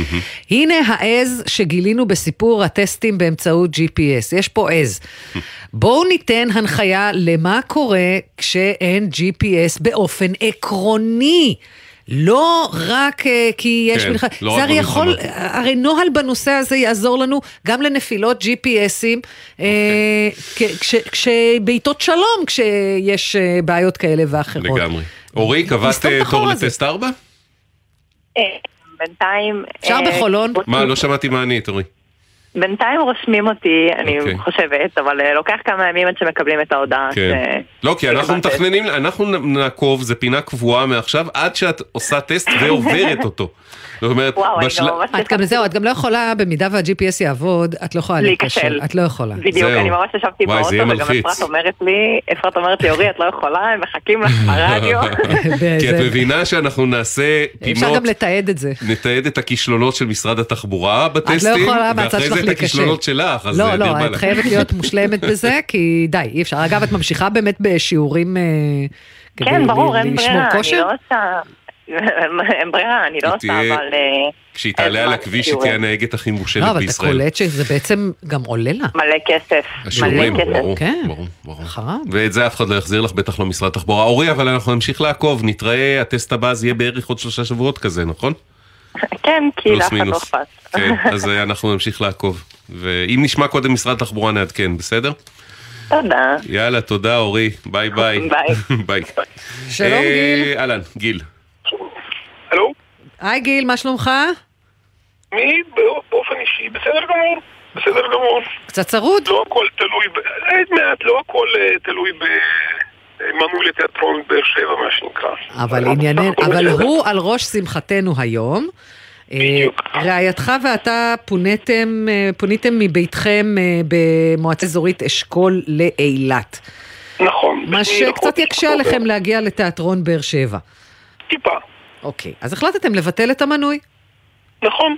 הנה העז שגילינו בסיפור הטסטים באמצעות GPS. יש פה עז. בואו ניתן הנחיה למה קורה כשאין GPS באופן עקרוני. לא רק אה, כי יש כן, מלחמה, לא זה הרי יכול, במלחמה. הרי נוהל בנושא הזה יעזור לנו גם לנפילות GPSים, אה, אוקיי. כ- כש- כשבעיתות שלום, כשיש אה, בעיות כאלה ואחרות. לגמרי. אורי, קבעת תור. לטסט 4? אה, בינתיים... אפשר בחולון? מה, לא שמעתי מה ענית, אורי. בינתיים רושמים אותי, אני אוקיי. חושבת, אבל אה, לוקח כמה ימים עד שמקבלים את ההודעה. כן. ש- לא, כי אנחנו. מתכננים, אנחנו נעקוב, זה פינה קבועה מעכשיו, עד שאת עושה טסט ועוברת אותו. זאת אומרת, וואו, אני בשל- גם ממש את גם זהו, את גם לא יכולה, במידה וה-GPS יעבוד, את לא יכולה להיכשל. את לא יכולה. בדיוק, זהו. אני ממש ישבתי באוטו, וגם. אפרת אומרת לי, אפרת אומרת לי, אורי, את לא יכולה, הם מחכים לך ברדיו. כי את מבינה שאנחנו נעשה אפשר פינות, גם לתעד את זה. נתעד את הכישלונות של משרד התחבורה בטסטים, את לא יכולה מהצד ואחרי זה את. הכישלונות שלך, אז לא, אה, לא, את באלק. חייבת להיות מושלמת בזה, כי די, אי אפשר. אגב, את ממשיכה באמת בשיעורים אה, כדי כן, ברור, ל- אין לשמור ברירה, אני כושר? לא עושה... אין ברירה, אני לא עושה, אבל... אה, כשהיא תעלה על הכביש, היא. תהיה הנהגת הכי מושלת לא, אבל אתה בישראל. קולט שזה בעצם גם עולה לה. מלא כסף. השיעורים, מלא כסף. ברור, כן. ברור, ברור. חרם. ואת זה אף אחד לא יחזיר לך, בטח לא משרד התחבורה. אורי, אבל אנחנו נמשיך לעקוב, נתראה, הטסט הבא אז יהיה בערך עוד שלושה שבועות כזה, נכון? כן, כי לאף אחד לא. אכפת. כן, אז אנחנו נמשיך לעקוב. ואם נשמע קודם משרד התחבורה נעדכן, בסדר? תודה. יאללה, תודה אורי, ביי ביי. ביי. ביי. שלום, אה, גיל. אהלן, גיל. הלו? היי גיל, מה שלומך? מי באופן אישי? בסדר גמור. בסדר גמור. קצת צרוד? לא הכל תלוי, ב- אה, מעט, לא הכל אה, תלוי במנוי לתיאטרון באר שבע, מה שנקרא. אבל ענייננו, אבל הוא על ראש שמחתנו היום. בדיוק. רעייתך ואתה פוניתם, אה, פוניתם מביתכם אה, במועצה אזורית אשכול לאילת. נכון. מה שקצת יקשה. עליכם להגיע לתיאטרון באר שבע. טיפה. אוקיי, אז החלטתם לבטל את המנוי. נכון.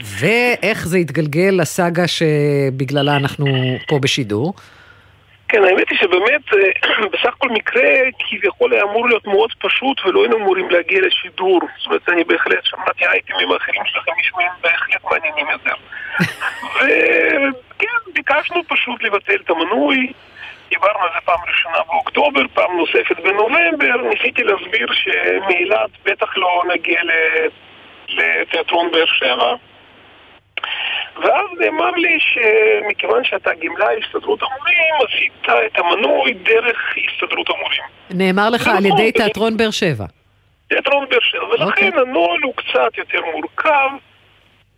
ואיך זה התגלגל לסאגה שבגללה אנחנו פה בשידור? כן, האמת היא שבאמת, אה, בסך הכל מקרה כביכול היה אמור להיות מאוד פשוט ולא היינו אמורים להגיע לשידור. זאת אומרת, אני בהחלט שמעתי אייטמים האחרים שלכם נשמעים בהחלט מעניינים יותר. וכן, ביקשנו פשוט לבטל את המנוי. דיברנו על זה פעם ראשונה באוקטובר, פעם נוספת בנובמבר. ניסיתי להסביר שמאילת בטח לא נגיע לתיאטרון באר שבע. ואז נאמר לי שמכיוון שאתה גמלאי הסתדרות המורים, עשית את המנוי דרך הסתדרות המורים. נאמר לך על ידי תיאטרון באר שבע. תיאטרון באר שבע, ולכן הנוהל הוא קצת יותר מורכב.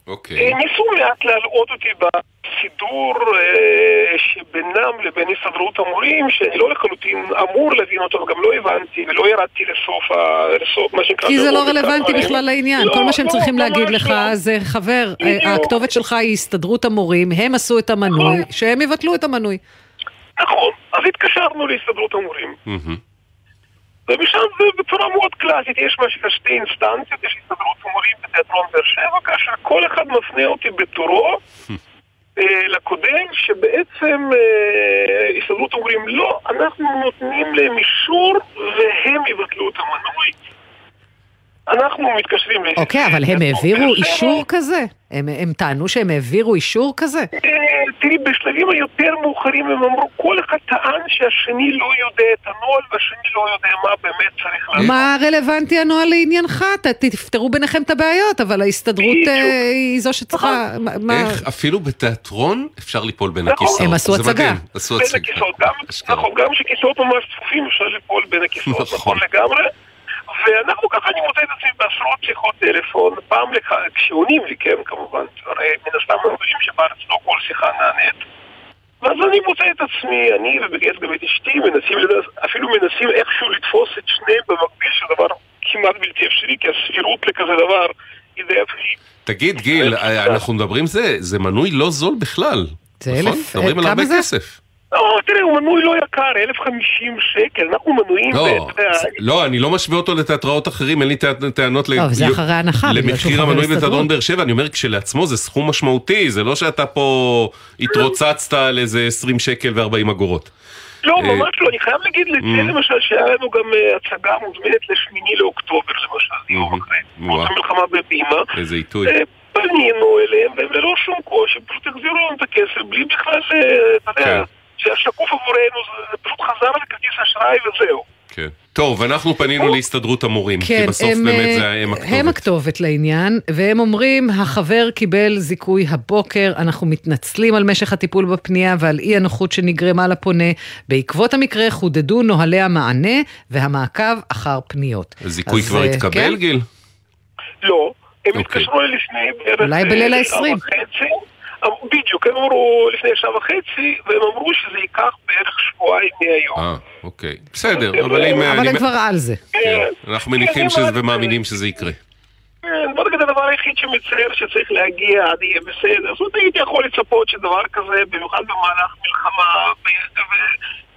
אוקיי. אה, ניסו מעט להלאות אותי בסידור אה, שבינם לבין הסתדרות המורים, שאני לא לחלוטין אמור להבין אותו, וגם לא הבנתי, ולא ירדתי לסוף, ה... לסוף מה שנקרא... כי זה לא רלוונטי. בכלל לעניין. לא, כל מה שהם לא, צריכים להגיד ממש לך לא. זה, חבר, בדיוק. הכתובת שלך היא הסתדרות המורים, הם עשו את המנוי, שהם יבטלו את המנוי. נכון, אז התקשרנו להסתדרות המורים. ומשם זה בצורה מאוד קלאסית, יש מה שנקרא שתי אינסטנציות, יש הסתדרות המורים בתיאטרון באר שבע, כאשר כל אחד מפנה אותי בתורו אה, לקודם, שבעצם אה, הסתדרות המורים לא, אנחנו נותנים להם אישור והם יבטלו את המנוי. אנחנו מתקשרים ל... אוקיי, אבל הם העבירו אישור כזה? הם טענו שהם העבירו אישור כזה? אה, תראי, בשלבים היותר מאוחרים הם אמרו, כל אחד טען שהשני לא יודע את הנוהל והשני לא יודע מה באמת צריך לעשות. מה רלוונטי הנוהל לעניינך? תפתרו ביניכם את הבעיות, אבל ההסתדרות אה, היא זו שצריכה... מה- איך אפילו בתיאטרון אפשר ליפול בין נכון. הכיסאות. הם עשו הצגה. עשו הצגה. נכון, גם כשכיסאות ממש צפופים אפשר ליפול בין הכיסאות, נכון לגמרי. ואנחנו ככה, אני מוצא את עצמי בעשרות שיחות טלפון, פעם לך, כשעונים לי, כן, כמובן, הרי מן הסתם יודעים שבארץ לא כל שיחה נענית. ואז אני מוצא את עצמי, אני ובגלל גם את אשתי, מנסים, אפילו מנסים איכשהו לתפוס את שניהם במקביל, שזה דבר כמעט בלתי אפשרי, כי הסבירות לכזה דבר היא די אפשרית. תגיד, גיל, אנחנו מדברים זה, זה מנוי לא זול בכלל. זה נכון? אלף- מדברים על כמה הרבה זה? לא, תראה, הוא מנוי לא יקר, 1,050 שקל, אנחנו מנויים, לא, לא, אני לא משווה אותו לתיאטראות אחרים, אין לי טע- טענות ל- לא, למחיר המנוי. בתיאטרון באר שבע, אני אומר, כשלעצמו זה סכום משמעותי, זה לא שאתה פה התרוצצת על איזה 20 שקל ו-40 אגורות. לא, אה, ממש לא. אני חייב להגיד לציין Mm. למשל שהיה לנו גם אה, הצגה מוזמנת לשמיני לאוקטובר, למשל, יום אחרי. המלחמה בבימה. איזה עיתוי. אה, פנינו אליהם, והם ללא שום קושי, פשוט החזירו לנו את הכסף, בלי בכלל, אה, אתה יודע, שהיה שקוף עבורנו, זה פשוט חזר לכרטיס אשראי וזהו. כן. טוב, אנחנו פנינו להסתדרות המורים, כי כן, בסוף הם, באמת אה, זה הם הכתובת. הם הכתובת לעניין, והם אומרים, החבר קיבל זיכוי הבוקר, אנחנו מתנצלים על משך הטיפול בפנייה ועל אי הנוחות שנגרמה לפונה. בעקבות המקרה חודדו נוהלי המענה והמעקב אחר פניות. הזיכוי כבר אה, התקבל, כן? גיל? לא, הם אוקיי. התקשרו לפני בערך... אולי אה, בליל שעה העשרים. וחצי. אמרו- בדיוק, הם אמרו לפני שעה וחצי, והם אמרו שזה ייקח בערך שבועיים מהיום. אה, אוקיי. בסדר, אבל אם... אבל אני- הם כבר על זה. כן, אנחנו מניחים כן, ומאמינים שזה יקרה. כן, בוא נגיד הדבר היחיד שמצער שצריך להגיע עד יהיה בסדר. זאת אומרת, הייתי יכול לצפות שדבר כזה, במיוחד במהלך מלחמה,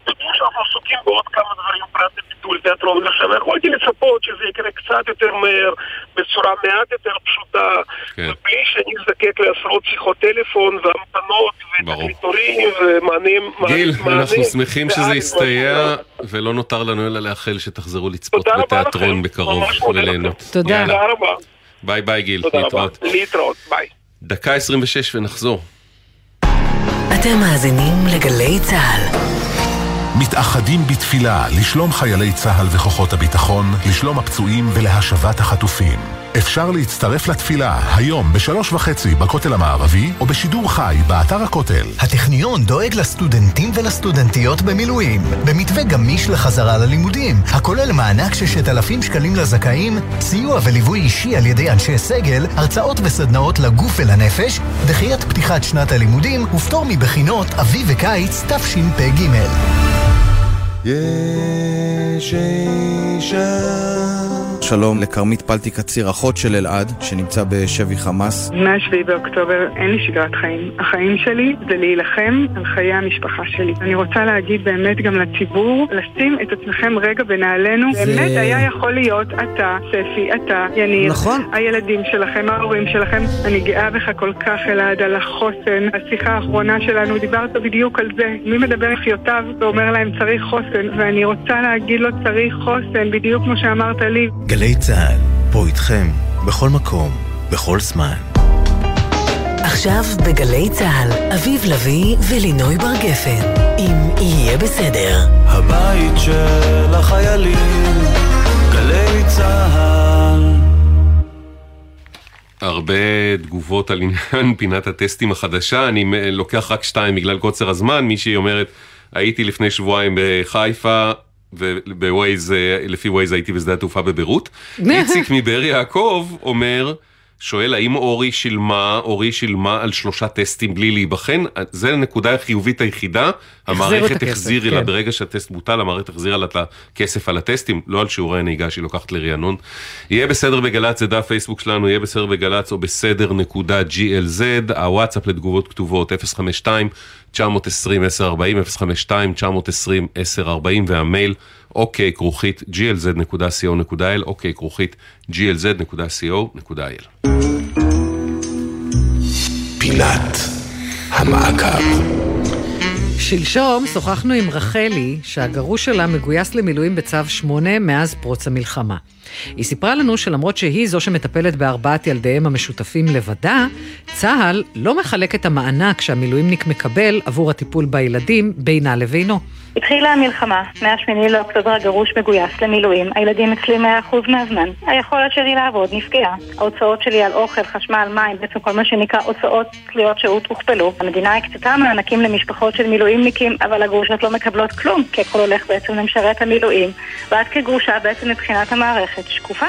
ו- ו- שאנחנו עסוקים בעוד כמה דברים פרט לביטול תיאטרון עכשיו, יכולתי לצפות שזה יקרה קצת יותר מהר, בצורה מעט יותר פשוטה, כן. בלי שאני אזדקק לעשרות שיחות טלפון והמתנות ותקליטורים ומענים... גיל, מענה- אנחנו שמחים שזה יסתייע, ולא נותר לנו אלא לאחל שתחזרו לצפות בתיאטרון. בקרוב. וליהנות. תודה. רבה. ביי ביי גיל. להתראות. להתראות, ביי. דקה 26 ונחזור. אתם מאזינים לגלי צה"ל. מתאחדים בתפילה לשלום חיילי צה"ל וכוחות הביטחון, לשלום הפצועים ולהשבת החטופים. אפשר להצטרף לתפילה היום בשלוש וחצי בכותל המערבי או בשידור חי באתר הכותל. הטכניון דואג לסטודנטים ולסטודנטיות במילואים, במתווה גמיש לחזרה ללימודים, הכולל מענק ששת אלפים שקלים לזכאים, סיוע וליווי אישי על ידי אנשי סגל, הרצאות וסדנאות לגוף ולנפש, דחיית פתיחת שנת הלימודים ופטור מבחינות אביב וקיץ תשפ"ג. יש אישה שלום לכרמית פלטי קציר, אחות של אלעד, שנמצא בשבי חמאס. מ-7 באוקטובר אין לי שגרת חיים. החיים שלי זה להילחם על חיי המשפחה שלי. אני רוצה להגיד באמת גם לציבור, לשים את עצמכם רגע בנעלינו. זה- באמת היה יכול להיות אתה, ספי, אתה, יניר. נכון. הילדים שלכם, ההורים שלכם. אני גאה בך כל כך, אלעד, על החוסן. השיחה האחרונה שלנו, דיברת בדיוק על זה. מי מדבר עם אחיותיו ואומר להם צריך חוסן, ואני רוצה להגיד לו צריך חוסן, בדיוק כמו שאמרת לי. גלי צה"ל, פה איתכם, בכל מקום, בכל זמן. עכשיו בגלי צה"ל, אביב לביא ולינוי בר גפן. אם יהיה בסדר. הבית של החיילים, גלי צה"ל. הרבה תגובות על עניין פינת הטסטים החדשה, אני לוקח רק שתיים בגלל קוצר הזמן, מישהי אומרת, הייתי לפני שבועיים בחיפה, ובווייז, לפי ווייז הייתי בשדה התעופה בביירות. איציק מבאר יעקב אומר, שואל האם אורי שילמה, אורי שילמה על שלושה טסטים בלי להיבחן, זה הנקודה החיובית היחידה, המערכת החזירה לה, כן. ברגע שהטסט בוטל, המערכת החזירה לה את הכסף על הטסטים, לא על שיעורי הנהיגה שהיא לוקחת לרענון. יהיה בסדר בגל"צ, זה דף פייסבוק שלנו, יהיה בסדר בגל"צ או בסדר נקודה glz, הוואטסאפ לתגובות כתובות 052 920 1040 052 920 1040 והמייל אוקיי כרוכית glz.co.il אוקיי כרוכית glz.co.il פינת המעקב. שלשום שוחחנו עם רחלי, שהגרוש שלה מגויס למילואים בצו 8 מאז פרוץ המלחמה. היא סיפרה לנו שלמרות שהיא זו שמטפלת בארבעת ילדיהם המשותפים לבדה, צה"ל לא מחלק את המענק שהמילואימניק מקבל עבור הטיפול בילדים בינה לבינו. התחילה המלחמה, מה-8 לאוקטובר הגרוש מגויס למילואים, הילדים אצלי 100% מהזמן. היכולת שלי לעבוד נפגעה. ההוצאות שלי על אוכל, חשמל, מים, בעצם כל מה שנקרא הוצאות תלויות שהות הוכפלו. המדינה הקצתה מענקים למשפחות של מילואימניקים, אבל הגרושות לא מקבלות כלום, כי הכל הולך בעצם למשרת המילואים. ואת כגרושה בעצם מבחינת המערכת שקופה.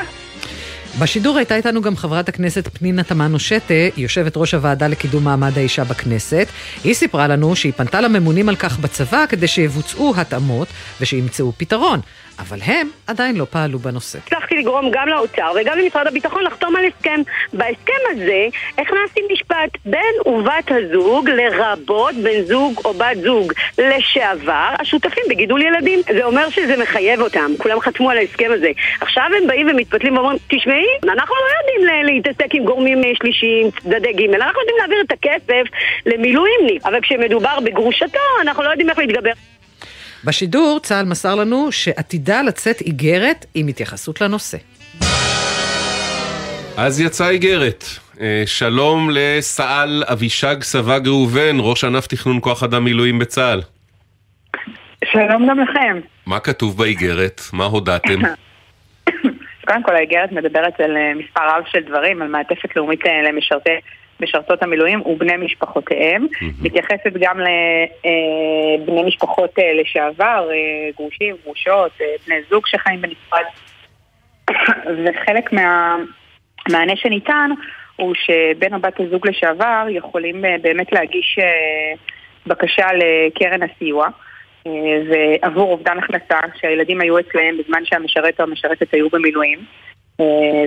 בשידור הייתה איתנו גם חברת הכנסת פנינה תמנו שטה, יושבת ראש הוועדה לקידום מעמד האישה בכנסת. היא סיפרה לנו שהיא פנתה לממונים על כך בצבא כדי שיבוצעו התאמות ושימצאו פתרון. אבל הם עדיין לא פעלו בנושא. הצלחתי לגרום גם לאוצר וגם למשרד הביטחון לחתום על הסכם. בהסכם הזה הכנסתי משפט בן ובת הזוג לרבות בן זוג או בת זוג לשעבר השותפים בגידול ילדים. זה אומר שזה מחייב אותם, כולם חתמו על ההסכם הזה. עכשיו הם באים ומתפתלים ואומרים, תשמעי, אנחנו לא יודעים להתעסק עם גורמים אה, שלישיים, צדדי ג', אנחנו יודעים להעביר את הכסף למילואימניק, אבל כשמדובר בגרושתו, אנחנו לא יודעים איך להתגבר. בשידור צה"ל מסר לנו שעתידה לצאת איגרת עם התייחסות לנושא. אז יצאה איגרת. אה, שלום לסא"ל אבישג סבג ראובן, ראש ענף תכנון כוח אדם מילואים בצה"ל. שלום גם לכם. מה כתוב באיגרת? מה הודעתם? קודם כל האיגרת מדברת על אה, מספר רב של דברים, על מעטפת לאומית אה, למשרתי משרתות המילואים ובני משפחותיהם. מתייחסת גם לבני משפחות אה, לשעבר, אה, גרושים, גרושות, אה, בני זוג שחיים בנפרד. וחלק מהמענה שניתן הוא שבן או בת הזוג לשעבר יכולים אה, באמת להגיש אה, בקשה לקרן הסיוע. אה, ועבור אובדן הכנסה שהילדים היו אצלם בזמן שהמשרת או המשרתת היו במילואים אה,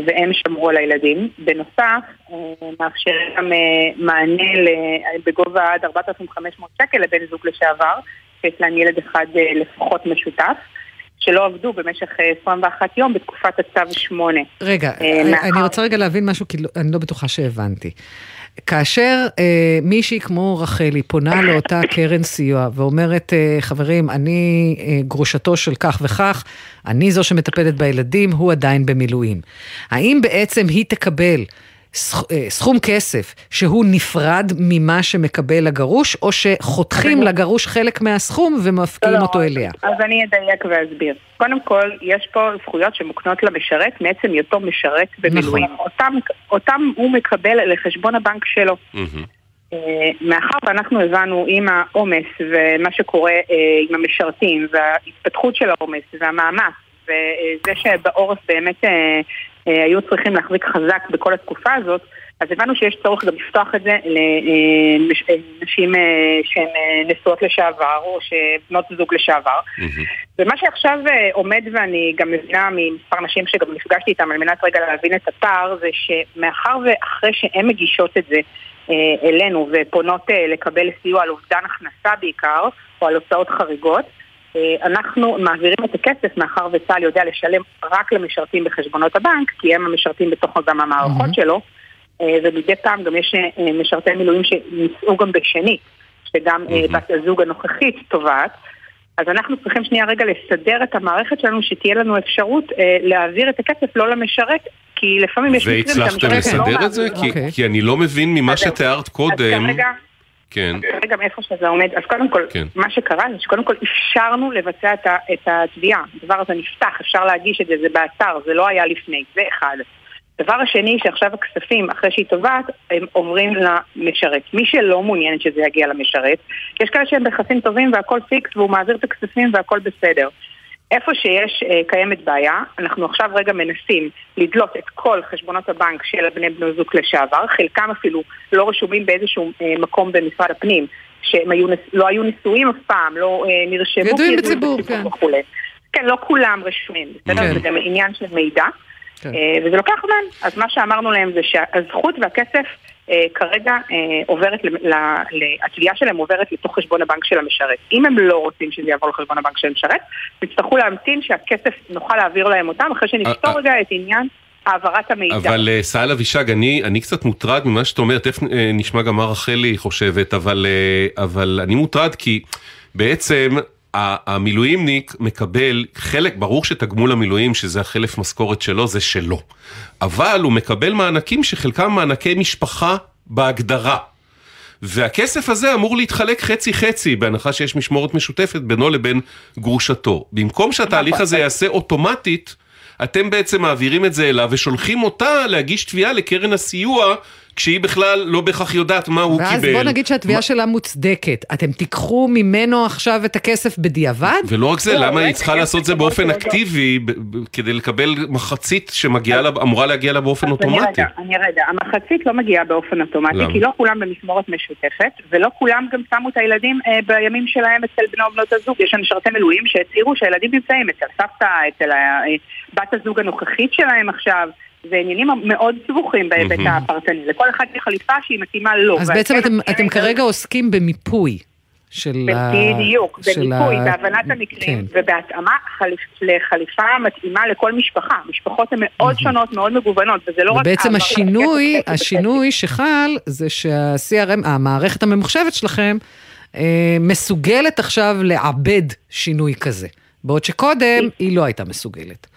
והם שמרו על הילדים. בנוסף, אה, מאפשרים גם אה, מענה בגובה עד 4,500 שקל לבן זוג לשעבר, שיש להם ילד אחד אה, לפחות משותף. שלא עבדו במשך אה, 21 יום בתקופת הצו 8. רגע, אה, מאחר- אני רוצה רגע להבין משהו, כי לא- אני לא בטוחה שהבנתי. כאשר אה, מישהי כמו רחלי פונה לאותה קרן סיוע ואומרת, אה, חברים, אני אה, גרושתו של כך וכך, אני זו שמטפלת בילדים, הוא עדיין במילואים. האם בעצם היא תקבל סכום כסף שהוא נפרד ממה שמקבל הגרוש, או שחותכים לגרוש חלק מהסכום ומפקיעים לא, אותו אליה? אז אני אדייק ואסביר. קודם כל, יש פה זכויות שמוקנות למשרת מעצם היותו משרת במילואים. נכון. אותם, אותם הוא מקבל לחשבון הבנק שלו. אה, מאחר ואנחנו הבנו עם העומס ומה שקורה אה, עם המשרתים וההתפתחות של העומס והמאמץ וזה שבעורף באמת אה, אה, היו צריכים להחזיק חזק בכל התקופה הזאת, אז הבנו שיש צורך גם לפתוח את זה לנשים שהן אה, נשואות לשעבר או שבנות זוג לשעבר. ומה שעכשיו אה, עומד ואני גם מבינה ממספר נשים שגם נפגשתי איתם על מנת רגע להבין את הפער זה שמאחר ואחרי שהן מגישות את זה אה, אלינו ופונות אה, לקבל סיוע על אובדן הכנסה בעיקר או על הוצאות חריגות אה, אנחנו מעבירים את הכסף מאחר וצה"ל יודע לשלם רק למשרתים בחשבונות הבנק כי הם המשרתים בתוך גם המערכות שלו. אה, ומדי פעם גם יש אה, משרתי מילואים שנישאו גם בשנית שגם אה, בת הזוג הנוכחית תובעת אז אנחנו צריכים שנייה רגע לסדר את המערכת שלנו שתהיה לנו אפשרות אה, להעביר את הכסף לא למשרת כי לפעמים יש מקרים והצלחתם שהמשרת לא לסדר את זה? כי- כי אני לא מבין ממה שתיארת קודם. כרגע, כן. כרגע מאיפה שזה עומד, אז קודם כל, כן. מה שקרה זה שקודם כל אפשרנו לבצע את, את התביעה. הדבר הזה נפתח, אפשר להגיש את זה, זה באתר, זה לא היה לפני, זה אחד. הדבר השני, שעכשיו הכספים, אחרי שהיא תובעת, הם עוברים למשרת. מי שלא מעוניינת שזה יגיע למשרת, יש כאלה שהם ביחסים טובים והכל פיקס והוא מעביר את הכספים והכל בסדר. איפה שיש אה, קיימת בעיה, אנחנו עכשיו רגע מנסים לדלות את כל חשבונות הבנק של הבני בני זוג לשעבר, חלקם אפילו לא רשומים באיזשהו אה, מקום במשרד הפנים, שהם היו, לא היו נשואים אף פעם, לא אה, נרשמו. ידועים כי בציבור, כן. וכולי. כן, לא כולם רשומים, בסדר? כן. זה גם עניין של מידע. כן. אה, וזה לוקח זמן. אז מה שאמרנו להם זה שהזכות והכסף כרגע אה, עוברת, התביעה שלהם עוברת לתוך חשבון הבנק של המשרת. אם הם לא רוצים שזה יעבור לחשבון הבנק של המשרת, יצטרכו להמתין שהכסף, נוכל להעביר להם אותם אחרי שנפתור אה, רגע את עניין העברת המידע. אבל אה, סהל אבישג, אני, אני קצת מוטרד ממה שאת אומרת, תכף אה, נשמע גם מה רחלי חושבת, אבל, אה, אבל אני מוטרד כי בעצם המילואימניק מקבל חלק, ברור שתגמול המילואים, שזה החלף משכורת שלו, זה שלו. אבל הוא מקבל מענקים שחלקם מענקי משפחה בהגדרה. והכסף הזה אמור להתחלק חצי חצי, בהנחה שיש משמורת משותפת בינו לבין גרושתו. במקום שהתהליך הזה יעשה אוטומטית, אתם בעצם מעבירים את זה אליו ושולחים אותה להגיש תביעה לקרן הסיוע, כשהיא בכלל לא בהכרח יודעת מה הוא ואז קיבל. בוא נגיד שהתביעה שלה מוצדקת. אתם תיקחו ממנו עכשיו את הכסף בדיעבד? ולא רק זה, לא, למה היא צריכה לעשות זה באופן אקטיבי, כדי לקבל מחצית שמגיעה לה, אמורה להגיע לה באופן אוטומטי? רגע, אני רגע, המחצית לא מגיעה באופן אוטומטי, למה? כי לא כולם במשמורת משותפת, ולא כולם גם שמו את הילדים אה, בימים שלהם אצל בני ובנות הזוג. יש משרתי מילואים שהצהירו שהילדים נמצאים אצל סבתא, אצל אה, בת הזוג הנוכחית שלהם עכשיו. זה עניינים מאוד סבוכים בהיבט. הפרטני. לכל אחד יש חליפה שהיא מתאימה לו. אז בעצם כן אתם, אתם כרגע עוסקים במיפוי של ה... בדיוק, במיפוי, ה- בהבנת המקרים כן. ובהתאמה חליפ, לחליפה מתאימה לכל משפחה. משפחות הן מאוד שונות, מאוד מגוונות, וזה לא רק... ובעצם השינוי, השינוי שחל זה שה-CRM, המערכת הממוחשבת שלכם, אה, מסוגלת עכשיו לעבד שינוי כזה. בעוד שקודם היא לא הייתה מסוגלת.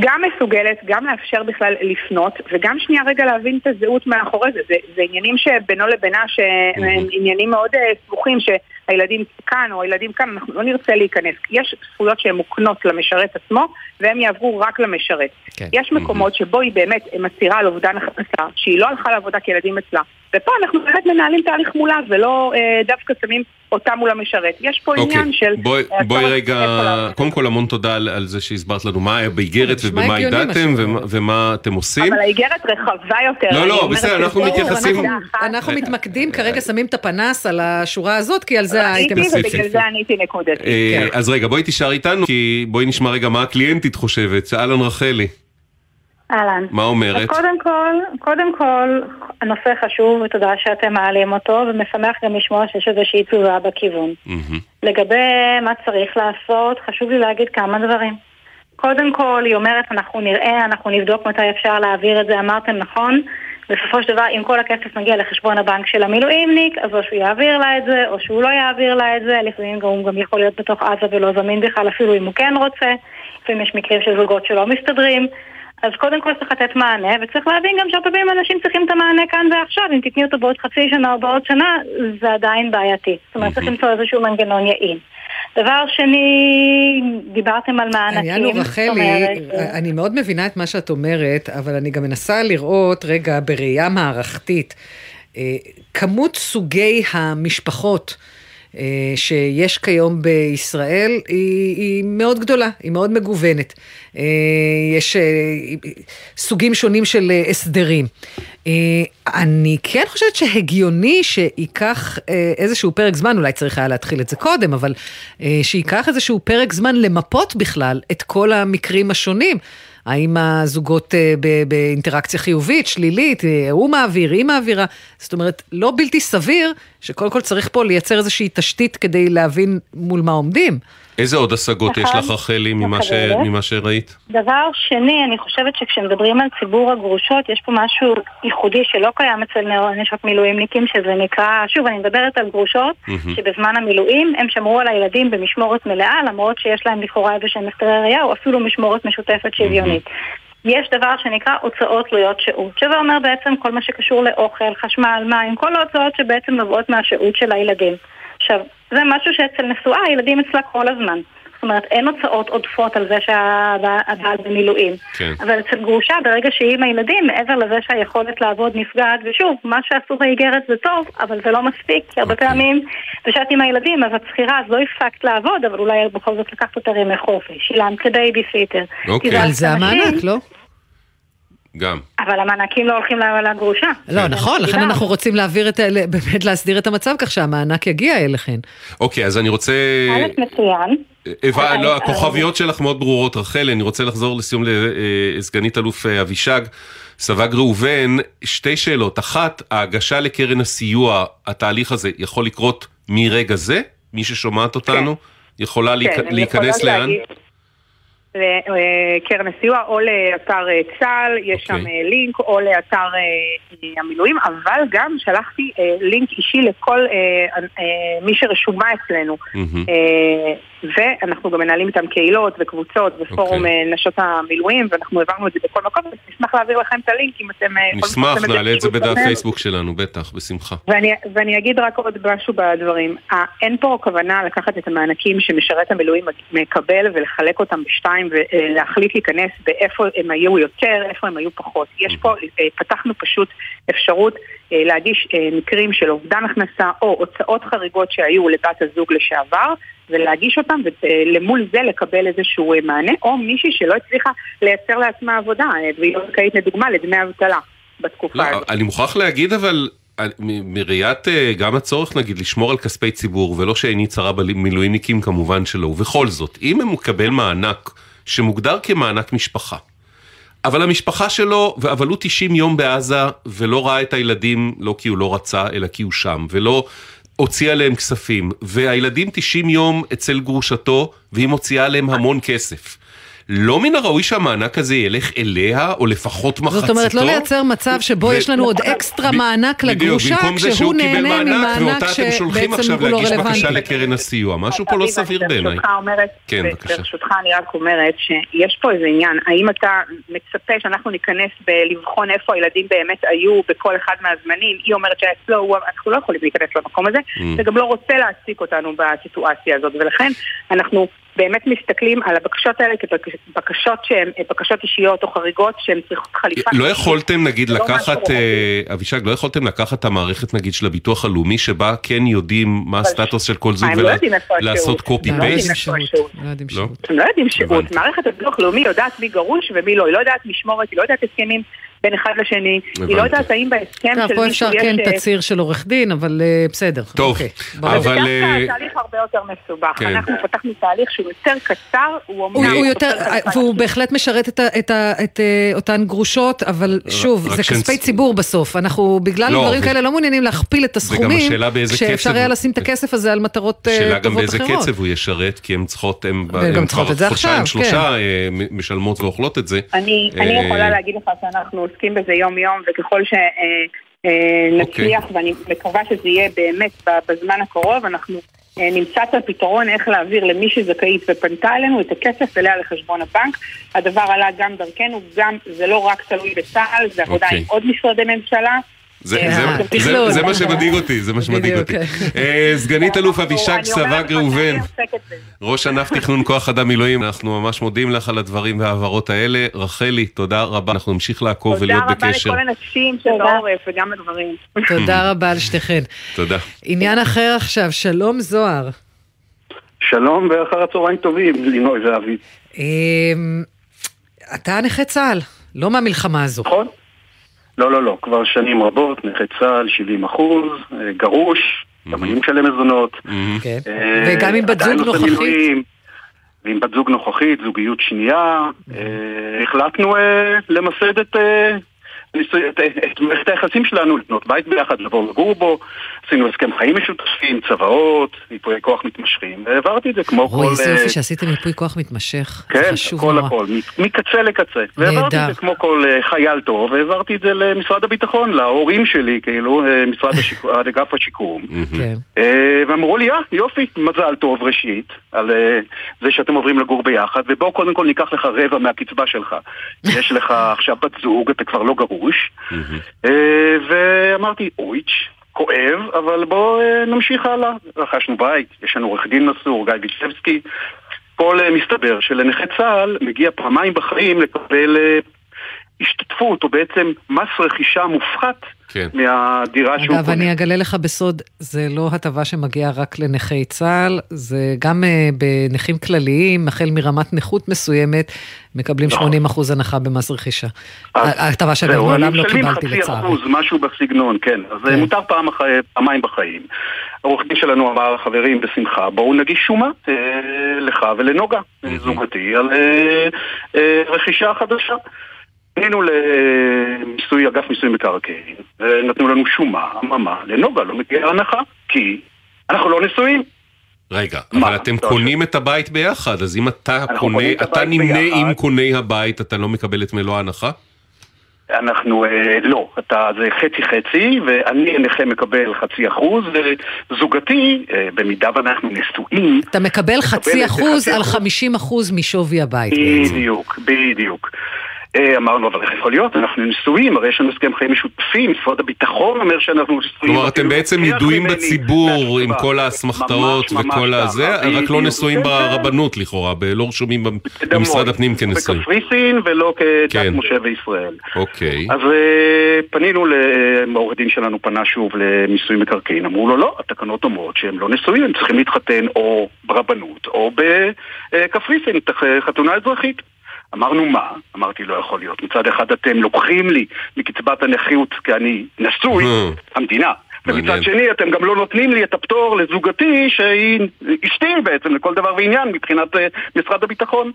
גם מסוגלת, גם לאפשר בכלל לפנות, וגם שנייה רגע להבין את הזהות מאחורי זה. זה, זה עניינים שבינו לבינה, שהם עניינים מאוד אה, סבוכים, שהילדים כאן או הילדים כאן, אנחנו לא נרצה להיכנס. יש זכויות שהן מוקנות למשרת עצמו, והם יעברו רק למשרת. כן. יש מקומות שבו היא באמת מצהירה על אובדן הכנסה, שהיא לא הלכה לעבודה כי ילדים אצלה. ופה אנחנו באמת מנהלים תהליך מולה, ולא אה, דווקא שמים אותה מול המשרת. יש פה עניין של... אוקיי, בואי, אה, הצורך רגע. קודם כל המון תודה על, על זה שהסברת לנו מה היה באיגרת ובמה הגעתם מה ומה, אתם עושים. אבל האיגרת רחבה יותר. לא, לא, בסדר, אנחנו מתייחסים-. אנחנו מתמקדים, כרגע שמים את הפנס על השורה הזאת, כי על זה הייתם ובגלל זה עניתי נקודתית. אה, כן. אז רגע, בואי תישאר איתנו, כי בואי נשמע רגע מה הקליינטית חושבת. אהלן רחלי, אהלן. מה אומרת? אז קודם כל, קודם כל, הנושא חשוב ותודה שאתם מעלים אותו, ומשמח גם לשמוע שיש איזושהי תזוזה בכיוון. מהמם. לגבי מה צריך לעשות, חשוב לי להגיד כמה דברים. קודם כל, היא אומרת, אנחנו נראה, אנחנו נבדוק מתי אפשר להעביר את זה, אמרתם נכון. בסופו של דבר, אם כל הכסף מגיע לחשבון הבנק של המילואימניק, אז או שהוא יעביר לה את זה, או שהוא לא יעביר לה את זה, לפעמים גם- הוא גם יכול להיות בתוך עזה ולא זמין בכלל, אפילו אם הוא כן רוצה. לפעמים יש מקרים של זוגות שלא מסתדרים. אז קודם כל צריך לתת מענה, וצריך להבין גם שהרבה אנשים צריכים את המענה כאן ועכשיו, אם תתני אותו בעוד חצי שנה או בעוד שנה, זה עדיין בעייתי. זאת אומרת, צריך למצוא איזשהו מנגנון יעיל. דבר שני, דיברתם על מענקים. העניין הוא, רחלי, אומרת, אני מאוד מבינה את מה שאת אומרת, אבל אני גם מנסה לראות, רגע, בראייה מערכתית, אה, כמות סוגי המשפחות. אה, שיש כיום בישראל היא, היא מאוד גדולה, היא מאוד מגוונת. אה, יש אה, סוגים שונים של הסדרים. אני כן חושבת שהגיוני שייקח איזשהו פרק זמן, אולי צריך היה להתחיל את זה קודם, אבל שייקח איזשהו פרק זמן למפות בכלל את כל המקרים השונים. האם הזוגות באינטראקציה חיובית, שלילית, הוא מעביר, היא מעבירה. זאת אומרת, לא בלתי סביר שקודם כל צריך פה לייצר איזושהי תשתית כדי להבין מול מה עומדים. איזה עוד השגות יש אחד, לך רחלי ממה ש- מקבלת. ממה שראית? דבר שני, אני חושבת שכשמדברים על ציבור הגרושות, יש פה משהו ייחודי שלא קיים אצל נשות מילואימניקים, שזה נקרא, שוב, אני מדברת על גרושות, מהמם. שבזמן המילואים הם שמרו על הילדים במשמורת מלאה, למרות שיש להם לכאורה איזשהם הסתרי ראייה, או אפילו משמורת משותפת שוויונית. יש דבר שנקרא הוצאות תלויות שהות, שזה אומר בעצם כל מה שקשור לאוכל, חשמל, מים, כל ההוצאות שבעצם נובעות מהשהות של הילדים. עכשיו, זה משהו שאצל נשואה הילדים אצלה כל הזמן. אומרת, אין הוצאות עודפות על זה שהבעל במילואים. כן. אבל אצל גרושה, ברגע שהיא עם הילדים, מעבר לזה שהיכולת לעבוד נפגעת, ושוב, מה שעשו באיגרת זה טוב, אבל זה לא מספיק, כי הרבה פעמים, כשאת עם הילדים, אז את שכירה, אז לא הפסקת לעבוד, אבל אולי בכל זאת לקחת יותר ימי חופש, שילמת כבייביסיטר. אוקיי. כי על זה המענק, לא? גם. אבל המענקים לא הולכים לגרושה. לא, נכון, לכן. אנחנו רוצים להעביר את, ה- באמת להסדיר את המצב כך שהמענק יגיע אליכן. אוקיי, אז אני רוצה... א', מצוין. אבל- לא, הכוכביות שלך מאוד ברורות, רחל, אני רוצה לחזור לסיום לסגנית אלוף אה, אבישג. סבג ראובן, שתי שאלות. אחת, ההגשה לקרן הסיוע, התהליך הזה יכול לקרות מרגע זה? מי ששומעת אותנו? יכולה כן, להיכנס לאן? להגיש לקרן הסיוע או לאתר אה, צה"ל, יש שם אוקיי. אה, לינק, או לאתר אה, המילואים, אבל גם שלחתי לינק אישי לכל מי שרשומה אצלנו. מהמם. אה, ואנחנו גם מנהלים איתם קהילות וקבוצות ופורום אוקיי. אה, נשות המילואים, ואנחנו העברנו את זה בכל מקום, ונשמח להעביר לכם את הלינק אם אתם... אה, נשמח, נעלה את זה בדף. פייסבוק שלנו, בטח, בשמחה. ואני, ואני אגיד רק עוד משהו בדברים. ה- אין פה כוונה לקחת את המענקים שמשרת המילואים מקבל ולחלק אותם בשתיים ולהחליט להיכנס באיפה הם היו יותר, איפה הם היו פחות. יש פה, אה, פתחנו פשוט אפשרות אה, להגיש אה, מקרים של אובדן הכנסה או הוצאות חריגות שהיו לבת הזוג לשעבר ולהגיש אותם ולמול זה לקבל איזשהו אה, מענה או מישהי שלא הצליחה לייצר לעצמה עבודה אה, והיא לא זכאית לדוגמה לדמי אבטלה בתקופה לא, הזאת. אני מוכרח להגיד אבל, אה, מראיית אה, גם הצורך נגיד לשמור על כספי ציבור, ולא שעיני צרה במילואימניקים כמובן שלא, ובכל זאת, אם הוא מקבל מענק שמוגדר כמענק משפחה, אבל המשפחה שלו, אבל הוא 90 יום בעזה ולא ראה את הילדים, לא כי הוא לא רצה, אלא כי הוא שם, ולא הוציא עליהם כספים, והילדים 90 יום אצל גרושתו, והיא מוציאה עליהם המון כסף. לא מן הראוי שהמענק הזה ילך אליה, או לפחות מחציתו? זאת אומרת, לא לייצר מצב שבו ו- יש לנו עוד אקסטרה מענק לגרושה, כשהוא שהוא קיבל נהנה מענק, ממענק ואותה אתם שולחים שבעצם עכשיו הוא לא להגיש בקשה רלוונטי. לקרן הסיוע. משהו פה לא סביר בעיניי. כן, בבקשה. ברשותך אני רק אומרת שיש פה איזה עניין, האם אתה מצפה שאנחנו ניכנס בלבחון איפה הילדים באמת היו בכל אחד מהזמנים, היא אומרת שאצלו, הוא- אנחנו לא יכולים להיכנס למקום הזה, Mm. וגם לא רוצה להעסיק אותנו בסיטואציה הזאת, ולכן אנחנו באמת מסתכלים על הבקשות האלה כבקשות שהן בקשות אישיות או חריגות שהן צריכות חליפה. לא יכולתם נגיד לא לקחת, אה, אבישג, לא יכולתם לקחת את המערכת נגיד של הביטוח הלאומי שבה כן יודעים מה הסטטוס של כל זוג לא ולעשות. קופי הם לא יודעים פייסט? איפה השהות. הם לא יודעים שהות. מערכת הביטוח הלאומי יודעת מי גרוש ומי לא. היא לא יודעת משמורת, היא לא יודעת הסכמים בין אחד לשני. היא. לא יודעת האם בהסכם טוב, של פה מישהו אפשר יש... כן אה, תצהיר של עורך דין, אבל אה, בסדר. טוב, אוקיי. זה אבל... אה, דווקא תהליך הרבה יותר מסובך. כן. אנחנו פתחנו תהליך שהוא יותר קצר, הוא והוא בהחלט משרת את, ה, את, ה, את אה, אותן גרושות, אבל שוב, זה כספי ציבור בסוף. אנחנו בגלל לא, דברים ו- כאלה לא מעוניינים להכפיל את הסכומים, קצב- היה לשים את הכסף הזה על מטרות אה, שאלה גם טובות באיזה אחרות. קצב הוא ישרת, כי הן צריכות, הן גם כבר את זה חודשיים עכשיו, שלושה אה, מ- משלמות ואוכלות את זה. אני, אה, אני יכולה להגיד לך שאנחנו עוסקים בזה יום-יום, וככל שנצליח, אוקיי. ואני מקווה שזה יהיה באמת בזמן הקרוב, אנחנו אה, נמצא את הפתרון איך להעביר למי שזכאית ופנתה אלינו את הכסף אליה לחשבון הבנק. הדבר עלה גם דרכנו, גם זה לא רק תלוי בצה"ל, זה עבודה אוקיי. עם עוד משרדי ממשלה. זה- אה, זה- מה שמדאיג אותי, זה מה שמדאיג אותי. כן. אה, סגנית אלוף אבישג סבג ראובן. ראש ענף תכנון כוח אדם מילואים, אנחנו ממש מודים לך על הדברים וההעברות האלה. רחלי, תודה רבה, אנחנו נמשיך לעקוב תודה ולהיות רבה בקשר. לכל הנשים של העורף וגם לגברים. תודה רבה לשתיכן. תודה. עניין אחר עכשיו, שלום זוהר. שלום ואחר הצהריים טובים, לינוי ואביב. אמ, אתה נכה צה"ל, לא מהמלחמה הזו. נכון. לא, לא, לא, כבר שנים רבות, נכה צה"ל, 70 אחוז, אה, גרוש, גם אני משלם מזונות. כן. אה, וגם עם בת זוג נוכחית. ועם בת זוג נוכחית, זוגיות שנייה. אה, החלטנו למסד את מערכת היחסים שלנו, לבנות בית ביחד, לבוא לגור בו, עשינו הסכם חיים משותפים, צוואות, ייפויי כוח מתמשכים, והעברתי את זה כמו כל... אוי, איזה אה, יופי שעשיתם ייפוי כוח מתמשך. זה כן, חשוב הכל. הכל, מקצה לקצה. והעברתי את זה כמו כל אה, חייל טוב, והעברתי את זה למשרד הביטחון, להורים שלי, כאילו, אה, משרד השיקום, אגף השיקום. כן. אה, ואמרו לי, אה, יופי, מזל טוב ראשית, על אה, זה שאתם עוברים לגור ביחד, ובואו קודם כל ניקח לך רבע מהקצבה שלך. יש לך עכשיו בת זוג, אתה כבר לא גרוש. אה, ואמרתי, אויץ', כואב, אבל בואו אה, נמשיך הלאה. רכשנו בית, יש לנו עורך דין מסור, גיא בישבסקי. כל אה, מסתבר שלנכה צה"ל מגיע פעמיים בחיים לקבל אה, השתתפות, או בעצם מס רכישה מופחת כן. מהדירה שהוא אגב, קונה. אני אגלה לך בסוד, זה לא הטבה שמגיעה רק לנכי צה"ל, זה גם אה, בנכים כלליים, החל מרמת נכות מסוימת, מקבלים 80% הנחה במס רכישה. ההטבה שאני נכון. זהו, מעולם לא משלמים קיבלתי חצי לצערי. אחוז, משהו בסגנון, כן. אז כן. מותר פעם אחרי, פעמיים בחיים. העורך דין שלנו אמר, חברים, בשמחה, בואו נגיש שומה אה, לך ולנוגה, זוגתי, על אה, אה, רכישה חדשה. פנינו למיסוי, אגף מיסוי מקרקעין, ונתנו לנו שומה, אממה, לנוגה לא מגיעה הנחה, כי אנחנו לא נשואים. רגע, אבל אתם קונים את הבית ביחד, אז אם אתה קונה, אתה נמנה ביחד. עם קוני הבית, אתה לא מקבל את מלוא ההנחה? אנחנו, אה, לא, אתה, זה חצי חצי, ואני הנכה מקבל חצי אחוז, וזוגתי, אה, במידה ואנחנו נשואים, אתה מקבל חצי אחוז על. 50 אחוז משווי הבית בעצם. בדיוק, בדיוק. אה, אמרנו, אבל איך יכול להיות? אנחנו נשואים, הרי יש לנו הסכם חיים משותפים, משרד הביטחון אומר שאנחנו נשואים. כלומר, אתם בעצם ידועים בציבור עם. כל האסמכתאות וכל הזה, רק לא. נשואים כן, ברבנות לכאורה, לא רשומים במשרד הפנים כנשואים. בקפריסין ולא כדת כן. משה וישראל. אוקיי. אז אה, פנינו, העורך דין שלנו פנה שוב למיסוי מקרקעין, אמרו לו לא, התקנות אומרות שהם לא נשואים, הם צריכים להתחתן או ברבנות או בקפריסין, חתונה אזרחית. אמרנו מה? אמרתי לא יכול להיות. מצד אחד אתם לוקחים לי מקצבת הנכות כי אני נשוי, המדינה. מעניין. ומצד שני אתם גם לא נותנים לי את הפטור לזוגתי שהיא אשתי בעצם לכל דבר ועניין מבחינת אה, משרד הביטחון.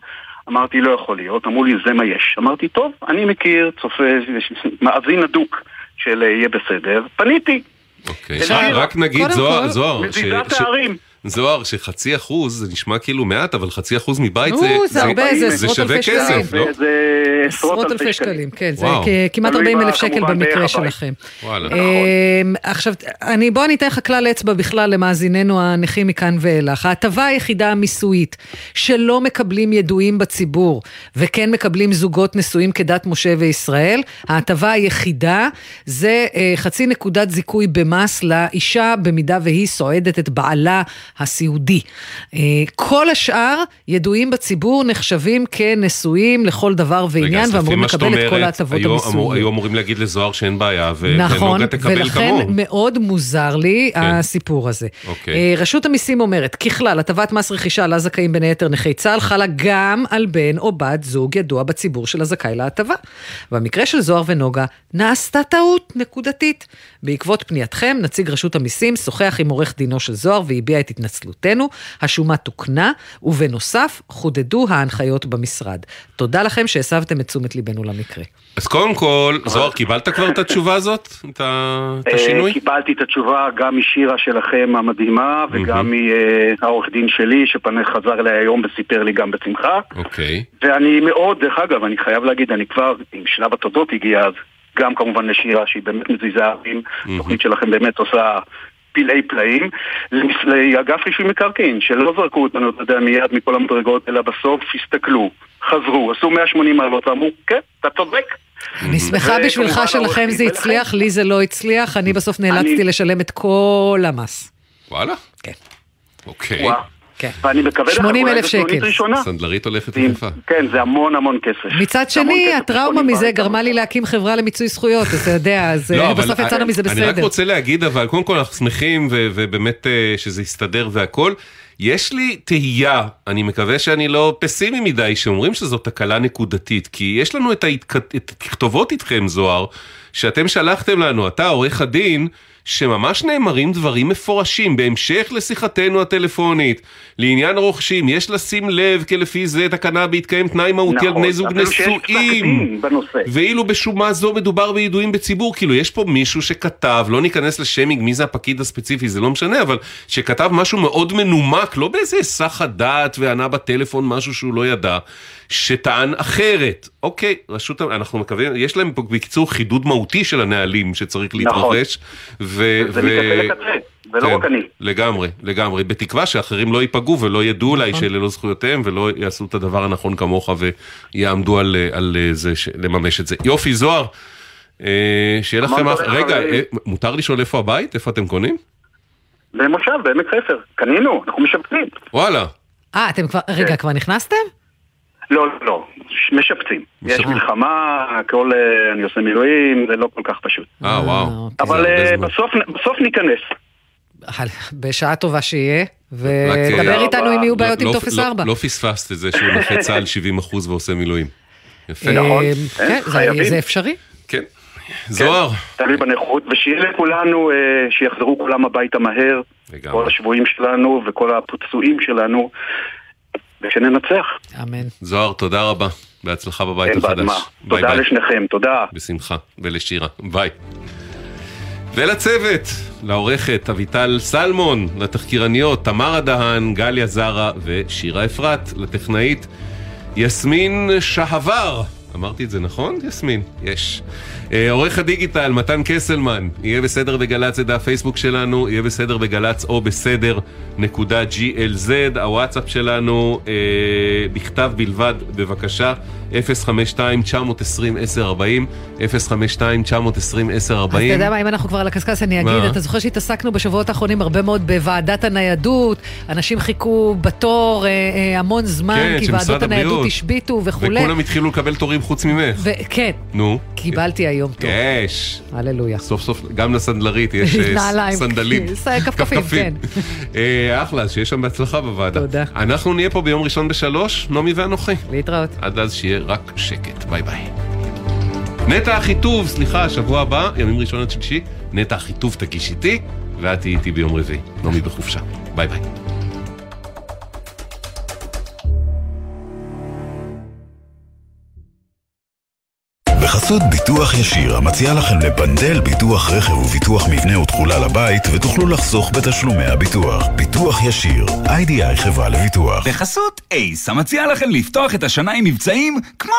אמרתי לא יכול להיות, אמרו לי זה מה יש. אמרתי טוב, אני מכיר, צופה, מאזין הדוק של אה, יהיה בסדר, פניתי. אוקיי. עכשיו, רק נגיד, זוהר, זוהר, ש- מזיזת ש- הערים. זוהר, שחצי אחוז, זה נשמע כאילו מעט, אבל חצי אחוז מבית נו, זה, זה הרבה, זה עשרות שווה אלפי כסף, שקלים. לא? זה עשרות אלפי שקלים, כן, זה כמעט תלוי 40 בה, אלף שקל במקרה הבית. שלכם. וואלה. אמ, עכשיו, אני, בוא אני אתן לך כלל אצבע בכלל למאזיננו הנכים מכאן ואילך. ההטבה היחידה המיסויית שלא מקבלים ידועים בציבור וכן מקבלים זוגות נשואים כדת משה וישראל, ההטבה היחידה זה אה, חצי נקודת זיכוי במס לאישה במידה והיא סועדת את בעלה הסיעודי. אה, כל השאר ידועים בציבור נחשבים כנשואים לכל דבר ועניין ואמורים לקבל את כל ההטבות המיסויות. היו אמורים להגיד לזוהר שאין בעיה, ו- נכון, ונוגה תקבל ולכן כמוהו. מאוד מוזר לי הסיפור הזה. אוקיי. אה, רשות המיסים אומרת, ככלל, הטבת מס רכישה לה זכאים בין היתר נכי צה"ל חלה גם על בן או בת זוג ידוע בציבור של הזכאי להטבה. במקרה של זוהר ונוגה, נעשתה טעות נקודתית. בעקבות פנייתכם, נציג רשות המיסים שוחח עם עורך דינו של זוהר והביע את התנצלותנו. השומה תוקנה, ובנוסף, חודדו ההנחיות במשרד. תודה לכם שהסבתם את תשומת ליבנו למקרה. אז קודם כל, זוהר, קיבלת כבר את התשובה הזאת? את ה- את השינוי? אה, קיבלתי את התשובה גם משירה שלכם המדהימה וגם מהעורך דין שלי שפנה חזר אליי היום וסיפר לי גם בשמחה אוקיי. ואני מאוד, דרך אגב, אני חייב להגיד, אני כבר, אם שלב התודות הגיע אז, גם כמובן לשירה שהיא באמת מזיזה ערים, התוכנית שלכם באמת עושה פלאי פלאים, לאגף רישוי מקרקעין, שלא זרקו אותנו, אתה יודע, מיד מכל המדרגות, אלא בסוף הסתכלו, חזרו, עשו 180 מעלות ואמרו, כן, אתה צודק. אני שמחה בשבילך שלכם זה. הצליח, לי זה לא הצליח, אני בסוף נאלצתי לשלם את כל המס. וואלה? כן. אוקיי. כן. ואני מקווה לך, 80,000 אולי זו סנונית שקל. ראשונה. סנדלרית הולכת יחפה. כן, זה המון המון כסף. מצד שני, הטראומה מזה גרמה לי להקים חברה למיצוי זכויות, אתה יודע, אז לא, אה, בסוף יצאנו מזה אני רק בסדר. רוצה להגיד, אבל קודם כל אנחנו שמחים ו- ובאמת אה, שזה יסתדר והכל. יש לי תהייה, אני מקווה שאני לא פסימי מדי, שאומרים שזו תקלה נקודתית, כי יש לנו את ההתכ- את הכתובות איתכם, זוהר, שאתם שלחתם לנו, אתה עורך הדין, שממש נאמרים דברים מפורשים בהמשך לשיחתנו הטלפונית. לעניין רוכשים, יש לשים לב כי לפי זה תקנה בהתקיים תנאי מהותי על נכון, בני זוג אפילו שיש פסק נשואים. ואילו בשומה זו מדובר בידועים בציבור, כאילו יש פה מישהו שכתב, לא ניכנס לשיימינג מי זה הפקיד הספציפי, זה לא משנה, אבל שכתב משהו מאוד מנומק, לא באיזה היסח הדעת וענה בטלפון משהו שהוא לא ידע, שטען אחרת. אוקיי, רשות, אנחנו מקווים, יש להם פה בקיצור חידוד מהותי של הנהלים שצריך להתרחש. ו- זה ו- מקצה לקצה, ולא כן, רק אני. לגמרי, לגמרי, בתקווה שאחרים לא ייפגעו ולא ידעו אולי שאלה לא זכויותיהם ולא יעשו את הדבר הנכון כמוך ויעמדו על, על זה, ש- לממש את זה. יופי, זוהר, אה, שיהיה לכם... אח- רגע, אה, אה, מותר לשאול איפה הבית? איפה אתם קונים? במושב, בעמק חפר. קנינו, אנחנו משפצים. וואלה. אה, אתם כבר, רגע, כבר נכנסתם? לא, לא, לא, משפצים. יש מלחמה, הכל, אה, אני עושה מילואים, זה לא כל כך פשוט. אה, וואו. אבל אה, בסוף בסוף ניכנס. בשעה טובה שיהיה, אה, ודבר איתנו אם יהיו לא- בעיות עם לא- טופס לא- 4. לא פספסת את זה שהוא נכה צה"ל 70% ועושה מילואים. יפה. נכון. אה, אה, כן, זה- אפשרי. כן. זוהר. תלוי בנכות, ושיהיה לכולנו, אה, שיחזרו כולם הביתה מהר. כל השבויים שלנו וכל הפצועים שלנו, ושננצח. אמן. זוהר, תודה רבה. בהצלחה בבית אין בעד החדש. מה. ביי תודה ביי. לשניכם, תודה. בשמחה. ולשירה. ביי. ולצוות, לעורכת אביטל סלמון, לתחקירניות תמרה דהן, גליה זרה ושירה אפרת, לטכנאית יסמין שהבר. אמרתי את זה נכון, יסמין? יש. אה, עורך הדיגיטל, מתן קסלמן, יהיה בסדר בגל"צ, זה דף פייסבוק שלנו, יהיה בסדר בגל"צ או בסדר נקודה glz, הוואטסאפ שלנו, אה, בכתב בלבד, בבקשה, 052-920-1040, 052-920-1040. אז אתה יודע מה, אם אנחנו כבר על הקשקש, אני אגיד, מה? אתה זוכר שהתעסקנו בשבועות האחרונים הרבה מאוד בוועדת הניידות, אנשים חיכו בתור אה, אה, המון זמן, כן, כי ועדות הניידות. השביתו וכולי. וכולם התחילו לקבל תורים חוץ ממך. וכן, נו. קיבלתי היום תור. יש. הללויה. סוף סוף, גם לסנדלרית יש אה, נעליים, סנדלים. כפכפים, כן. אה, אחלה, שיהיה שם בהצלחה בוועדה. תודה. אנחנו נהיה פה ביום ראשון בשלוש, נעמי ואנוכי. להתראות. עד אז שיהיה רק שקט. ביי ביי. נטע אחיטוב, סליחה, שבוע הבא, ימים ראשון עד שלישי, נטע אחיטוב תגיש איתי, ואת תהיי איתי ביום רביעי. נעמי בחופשה. ביי ביי. בחסות ביטוח ישיר, המציע לכם לפנדל ביטוח רכב וביטוח מבנה ותכולה לבית, ותוכלו לחסוך בתשלומי הביטוח. ביטוח ישיר, איי-די-איי חברה לביטוח. בחסות אייס, המציע לכם לפתוח את השנה עם מבצעים כמו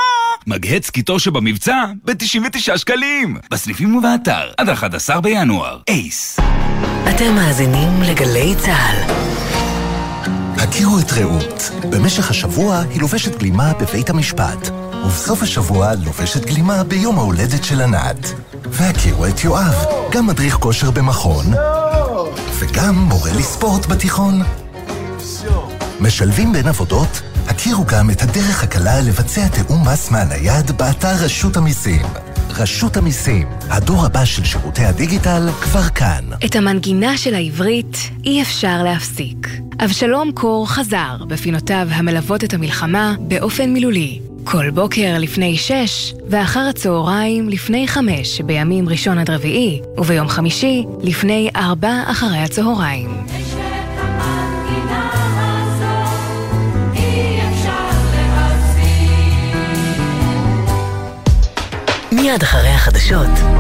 מגהץ קיטור שבמבצע ב-99 שקלים. בסניפים ובאתר, עד 11 בינואר. אייס. אתם מאזינים לגלי צה"ל. הכירו את רעות. במשך השבוע היא לובשת גלימה בבית המשפט, ובסוף השבוע לובשת גלימה ביום ההולדת של ענת. והכירו את יואב, גם מדריך כושר במכון, וגם מורה לספורט בתיכון. משלבים בין עבודות? הכירו גם את הדרך הקלה לבצע תיאום מס מהנייד באתר רשות המיסים. רשות המיסים, הדור הבא של שירותי הדיגיטל כבר כאן. את המנגינה של העברית אי אפשר להפסיק. אבשלום קור חזר בפינותיו המלוות את המלחמה באופן מילולי. כל בוקר לפני שש, ואחר הצהריים לפני חמש בימים ראשון עד רביעי, וביום חמישי לפני ארבע אחרי הצהריים. מיד אחרי החדשות